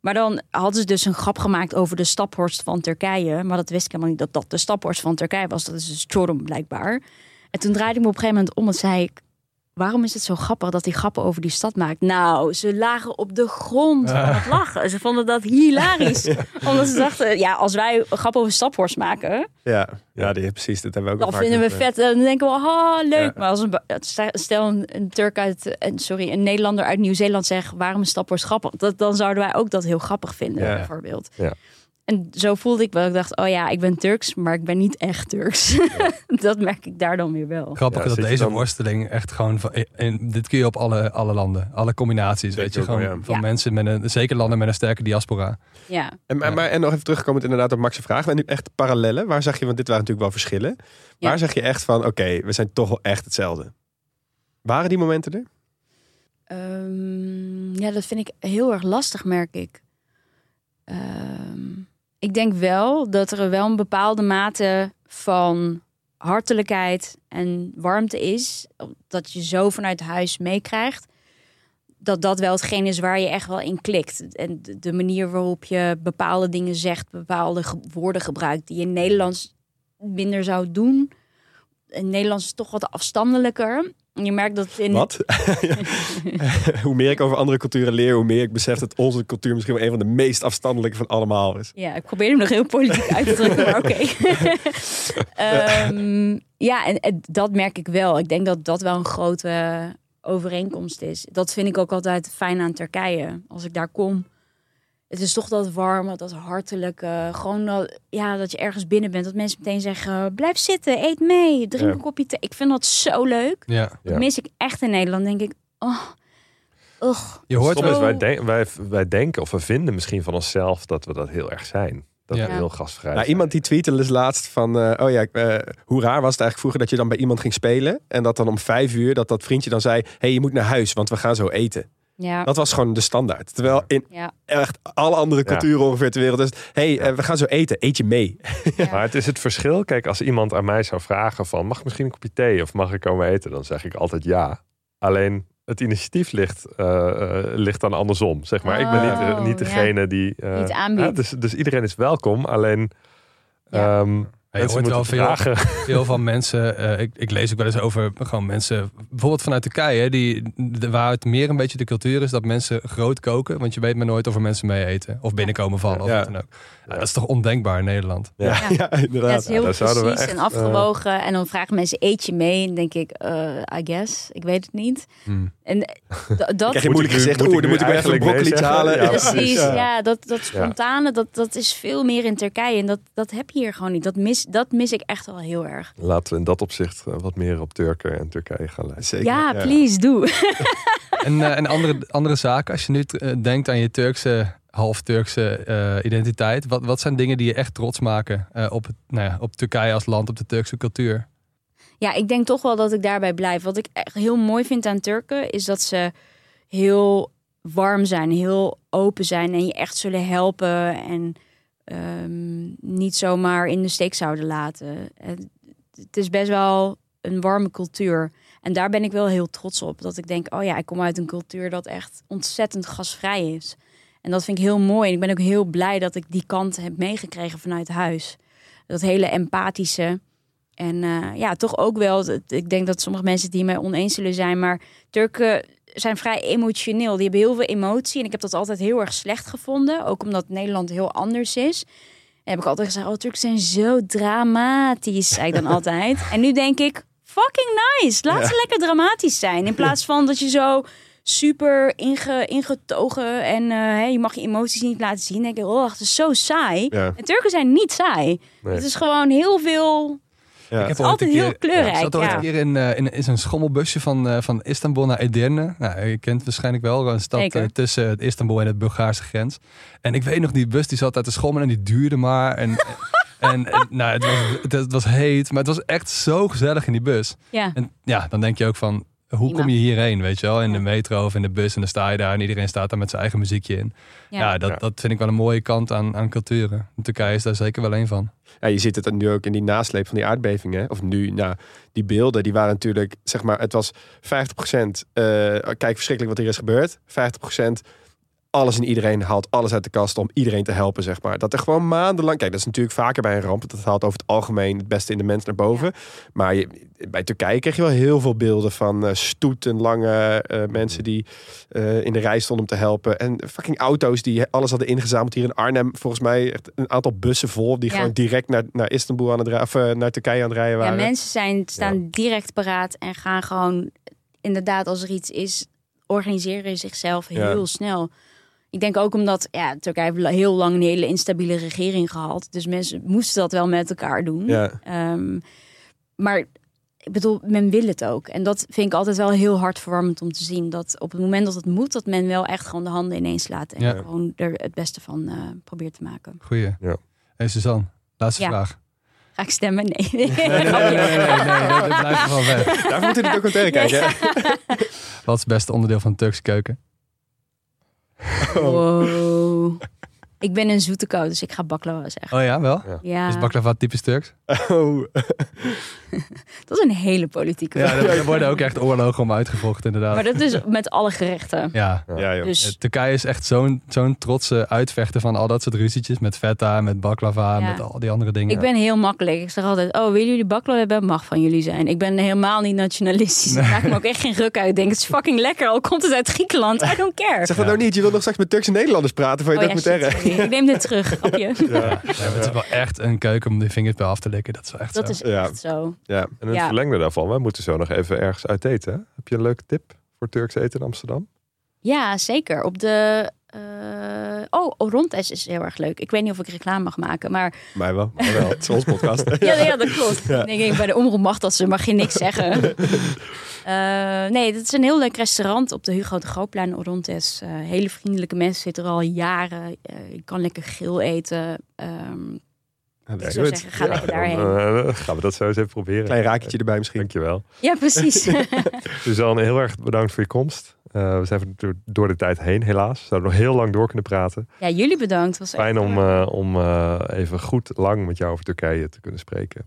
Maar dan hadden ze dus een grap gemaakt over de staphorst van Turkije. Maar dat wist ik helemaal niet dat dat de staphorst van Turkije was. Dat is dus Çorum blijkbaar. En toen draaide ik me op een gegeven moment om en zei ik... waarom is het zo grappig dat hij grappen over die stad maakt? Nou, ze lagen op de grond van het lachen. Ze vonden dat hilarisch. (laughs) Omdat ze dachten, ja, als wij grappen over Staphorst maken, Ja, ja die, precies. Dat hebben we ook dan al vaak vinden we vet. Dan denken we, ha, leuk. Ja. Maar als een, stel een, een Turk uit, een, sorry, een Nederlander uit Nieuw-Zeeland zegt, waarom is Staphorst grappig? Dat, dan zouden wij ook dat heel grappig vinden, Ja. bijvoorbeeld. Ja. En zo voelde ik wel. Ik dacht, oh ja, ik ben Turks, maar ik ben niet echt Turks. (laughs) dat merk ik daar dan weer wel. Grappig Ja, dat deze dan- worsteling echt gewoon... Van, en dit kun je op alle, alle landen. Alle combinaties, weet je. wel, Gewoon ja. van Ja. mensen met een... Zeker landen met een sterke diaspora. Ja. En, maar, Ja. maar- en nog even terugkomend inderdaad op Max' vraag. En nu echt parallellen. Waar zag je, want dit waren natuurlijk wel verschillen. Ja. Waar zeg je echt van, oké, we zijn toch wel echt hetzelfde? Waren die momenten er? Ehm, ja, dat vind ik heel erg lastig, merk ik. Ehm, ik denk wel dat er wel een bepaalde mate van hartelijkheid en warmte is. Dat je zo vanuit huis meekrijgt. Dat dat wel hetgeen is waar je echt wel in klikt. En de- manier waarop je bepaalde dingen zegt, bepaalde woorden gebruikt die je in Nederlands minder zou doen. In Nederlands is toch wat afstandelijker. Je merkt dat in Wat? (laughs) (laughs) hoe meer ik over andere culturen leer, hoe meer ik besef dat onze cultuur misschien wel een van de meest afstandelijke van allemaal is. Ja, ik probeer hem nog heel politiek uit te drukken, maar oké. (laughs) Ehm, ja, en, en dat merk ik wel. Ik denk dat dat wel een grote overeenkomst is. Dat vind ik ook altijd fijn aan Turkije. Als ik daar kom, het is toch dat warme, dat hartelijke. Gewoon dat, ja, dat je ergens binnen bent. Dat mensen meteen zeggen, blijf zitten, eet mee, drink Ja. een kopje thee. Ik vind dat zo leuk. Ja. Dat Ja. mis ik echt in Nederland. denk ik, oh, ugh. Je hoort Soms Zo- wij, denk- wij, wij denken of we vinden misschien van onszelf dat we dat heel erg zijn. Dat Ja. we heel gastvrij Nou, zijn. iemand die tweette dus laatst van, eh, oh ja, eh, hoe raar was het eigenlijk vroeger dat je dan bij iemand ging spelen en dat dan om vijf uur dat dat vriendje dan zei, hey, je moet naar huis, want we gaan zo eten. Ja, Dat was gewoon de standaard. Terwijl in ja, echt alle andere Ja. culturen ongeveer ter wereld is, hey, eh, we gaan zo eten, eet je mee? (laughs) Maar het is het verschil. Kijk, als iemand aan mij zou vragen van... mag ik misschien een kopje thee of mag ik komen eten? Dan zeg ik altijd ja. Alleen het initiatief ligt, eh, eh, ligt dan andersom. Zeg maar. ik ben niet, Oh, niet ja. degene die... eh, Niet aanbiedt. ja, dus, dus iedereen is welkom. Alleen... Ja. Je hoort wel veel, (laughs) veel van mensen. eh, ik, ik lees ook wel eens over gewoon mensen, bijvoorbeeld vanuit Turkije, die, de, waar het meer een beetje de cultuur is dat mensen groot koken. Want je weet maar nooit of er mensen mee eten of binnenkomen vallen of Ja. wat dan ook. Ja, dat is toch ondenkbaar in Nederland? Ja. Ja. ja, (laughs) Ja, inderdaad. het is heel daar zouden we precies echt, en afgewogen. En dan vragen mensen, eet je mee? En denk ik, eh, I guess. Ik weet het niet. Hmm. En (laughs) dat... Krijg je Moet ik moeilijk gezegd, oeh, dan moet ik even een zeggen? halen. Ja, Precies, Ja. ja, dat, dat spontane, dat, dat is veel meer in Turkije. En dat, dat heb je hier gewoon niet. Dat mis, dat mis ik echt wel heel erg. Laten we in dat opzicht eh, wat meer op Turken en Turkije gaan lijken. Zeker, Ja, please, doe. (laughs) En, eh, en andere, andere zaken, als je nu eh, denkt aan je Turkse, half-Turkse eh, identiteit, wat, wat zijn dingen die je echt trots maken eh, op, het, nou ja, op Turkije als land, op de Turkse cultuur? Ja, ik denk toch wel dat ik daarbij blijf. Wat ik echt heel mooi vind aan Turken is dat ze heel warm zijn, heel open zijn en je echt zullen helpen en ehm, niet zomaar in de steek zouden laten. Het, is best wel een warme cultuur. En daar ben ik wel heel trots op. Dat ik denk, oh ja, ik kom uit een cultuur dat echt ontzettend gasvrij is. En dat vind ik heel mooi. En ik ben ook heel blij dat ik die kant heb meegekregen vanuit huis. Dat hele empathische. En eh, ja, toch ook wel. Ik denk dat sommige mensen het hiermee oneens zullen zijn. Maar Turken zijn vrij emotioneel. Die hebben heel veel emotie. En ik heb dat altijd heel erg slecht gevonden. Ook omdat Nederland heel anders is. En heb ik altijd gezegd: Oh, Turken zijn zo dramatisch. Zei ik dan (laughs) altijd. En nu denk ik: Fucking nice. Laat ze lekker dramatisch zijn. In plaats van dat je zo super inge, ingetogen en eh, je mag je emoties niet laten zien. Dan denk ik: Oh, het is zo saai. Ja. En Turken zijn niet saai. Nee. Het is gewoon heel veel Ja. Ik heb is altijd een heel kleurrijk, Ik zat ooit ja. een keer in, eh, in, in zo'n schommelbusje van, eh, van Istanbul naar Edirne. Nou, je kent het waarschijnlijk wel, een stad Zeker. eh, tussen het Istanbul en het Bulgaarse grens. En ik weet nog, die bus die zat uit de schommel en die duurde maar. En, (laughs) en, en, nou, het, was, het, het was heet, maar het was echt zo gezellig in die bus. Ja, En ja, dan denk je ook van, hoe kom je hierheen, weet je wel? In de metro of in de bus en dan sta je daar en iedereen staat daar met zijn eigen muziekje in. ja. Ja, dat, Ja. dat vind ik wel een mooie kant aan, aan culturen. En Turkije is daar zeker wel een van. Ja, je ziet het nu ook in die nasleep van die aardbevingen. Of nu, nou, die beelden, die waren natuurlijk, zeg maar, het was 50% eh kijk verschrikkelijk wat hier is gebeurd. 50% alles en iedereen haalt alles uit de kast om iedereen te helpen, zeg maar. Dat er gewoon maandenlang... Kijk, dat is natuurlijk vaker bij een ramp. Dat haalt over het algemeen het beste in de mens naar boven. Maar je, bij Turkije kreeg je wel heel veel beelden van uh, stoeten, lange uh, mensen die uh, in de rij stonden om te helpen. En fucking auto's die alles hadden ingezameld hier in Arnhem. Volgens mij echt een aantal bussen vol die ja. gewoon direct naar, naar Istanbul aan het rijden, of naar Turkije aan het rijden waren. Ja, mensen zijn, staan ja. direct paraat en gaan gewoon inderdaad als er iets is, organiseren zichzelf heel snel. Ik denk ook omdat ja, Turkije heeft heel lang een hele instabiele regering gehad. Dus mensen moesten dat wel met elkaar doen. Ja. Um, maar ik bedoel, men wil het ook. En dat vind ik altijd wel heel hartverwarmend om te zien. Dat op het moment dat het moet, dat men wel echt gewoon de handen ineens laat. En ja. gewoon er het beste van uh, probeert te maken. Goeie. Ja. Hey Suzanne, laatste Ja. vraag. Ga ik stemmen? Nee. Nee, nee, nee, nee, nee, nee, nee, dat blijft gewoon weg. Daarvoor moet je de documentaire kijken. Wat is het beste onderdeel van de Turkse keuken? Wow. Ik ben een zoete kou, dus ik ga baklava zeggen. Oh ja, wel? Ja, Is baklava typisch Turks? Oh. (laughs) dat is een hele politieke Ja, er worden ook echt oorlogen om uitgevochten inderdaad. Maar dat is met alle gerechten. Ja, Ja, joh. Dus Eh, Turkije is echt zo'n zo'n trotse uitvechter van al dat soort ruzietjes. Met feta, met baklava, Ja. met al die andere dingen. ik ben heel makkelijk. Ik zeg altijd, oh, willen jullie baklava hebben? Mag van jullie zijn. Ik ben helemaal niet nationalistisch. Ik maak me ook echt geen ruk uit. Ik denk, het is fucking lekker. Al komt het uit Griekenland. I don't care. Zeg dat nou niet. Je wil nog straks met Turkse Nederlanders praten voor je Oh ja, shit. Ik neem dit terug, grapje. Ja, het is wel echt een keuken om die vingers bij af te likken. Dat is wel echt Dat zo. is Ja. echt zo. Ja. En het Ja. verlengde daarvan, we moeten zo nog even ergens uit eten. hè? Heb je een leuke tip voor Turks eten in Amsterdam? Ja, zeker. Op de... eh, Oh, Orontes is heel erg leuk. Ik weet niet of ik reclame mag maken, maar... Mij wel. (laughs) Maar wel. Het is ons podcast. Ja, ja dat klopt. Ik denk, bij de omroep mag dat ze, mag je niks zeggen. (laughs) Eh, nee, dat is een heel leuk restaurant op de Hugo de Groopplein Orontes. Eh, hele vriendelijke mensen zitten er al jaren. Eh, je kan lekker geel eten. Ik Ja, zou goed. zeggen, ga lekker Dan, daarheen. gaan we dat zo eens even proberen. Klein raakje erbij misschien. Dankjewel. Ja, precies. (laughs) Suzanne, heel erg bedankt voor je komst. Eh, we zijn door, de tijd heen, helaas. We zouden nog heel lang door kunnen praten. ja, jullie bedankt. Was echt Fijn om, erg- eh, om eh, even goed lang met jou over Turkije te kunnen spreken.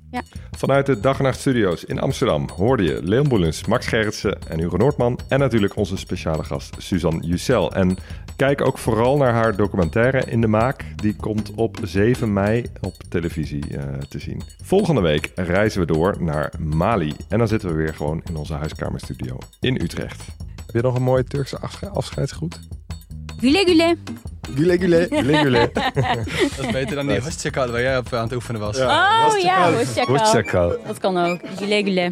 Vanuit de Dag en Nacht Studio's in Amsterdam hoorde je Leon Boelens, Max Gerritsen en Hugo Noordman. En natuurlijk onze speciale gast Suzanne Jussel. En kijk ook vooral naar haar documentaire In de Maak. Die komt op 7 mei op televisie eh, te zien. Volgende week reizen we door naar Mali. En dan zitten we weer gewoon in onze huiskamerstudio in Utrecht. Heb je nog een mooie Turkse afsche- afscheidsgroet? Güle güle. Gule, gule. Lingule. Dat is beter dan die hostjekal waar jij op aan het oefenen was. Ja. Oh ja, Hoşçakal. Hoşçakal. Dat kan ook. Güle güle.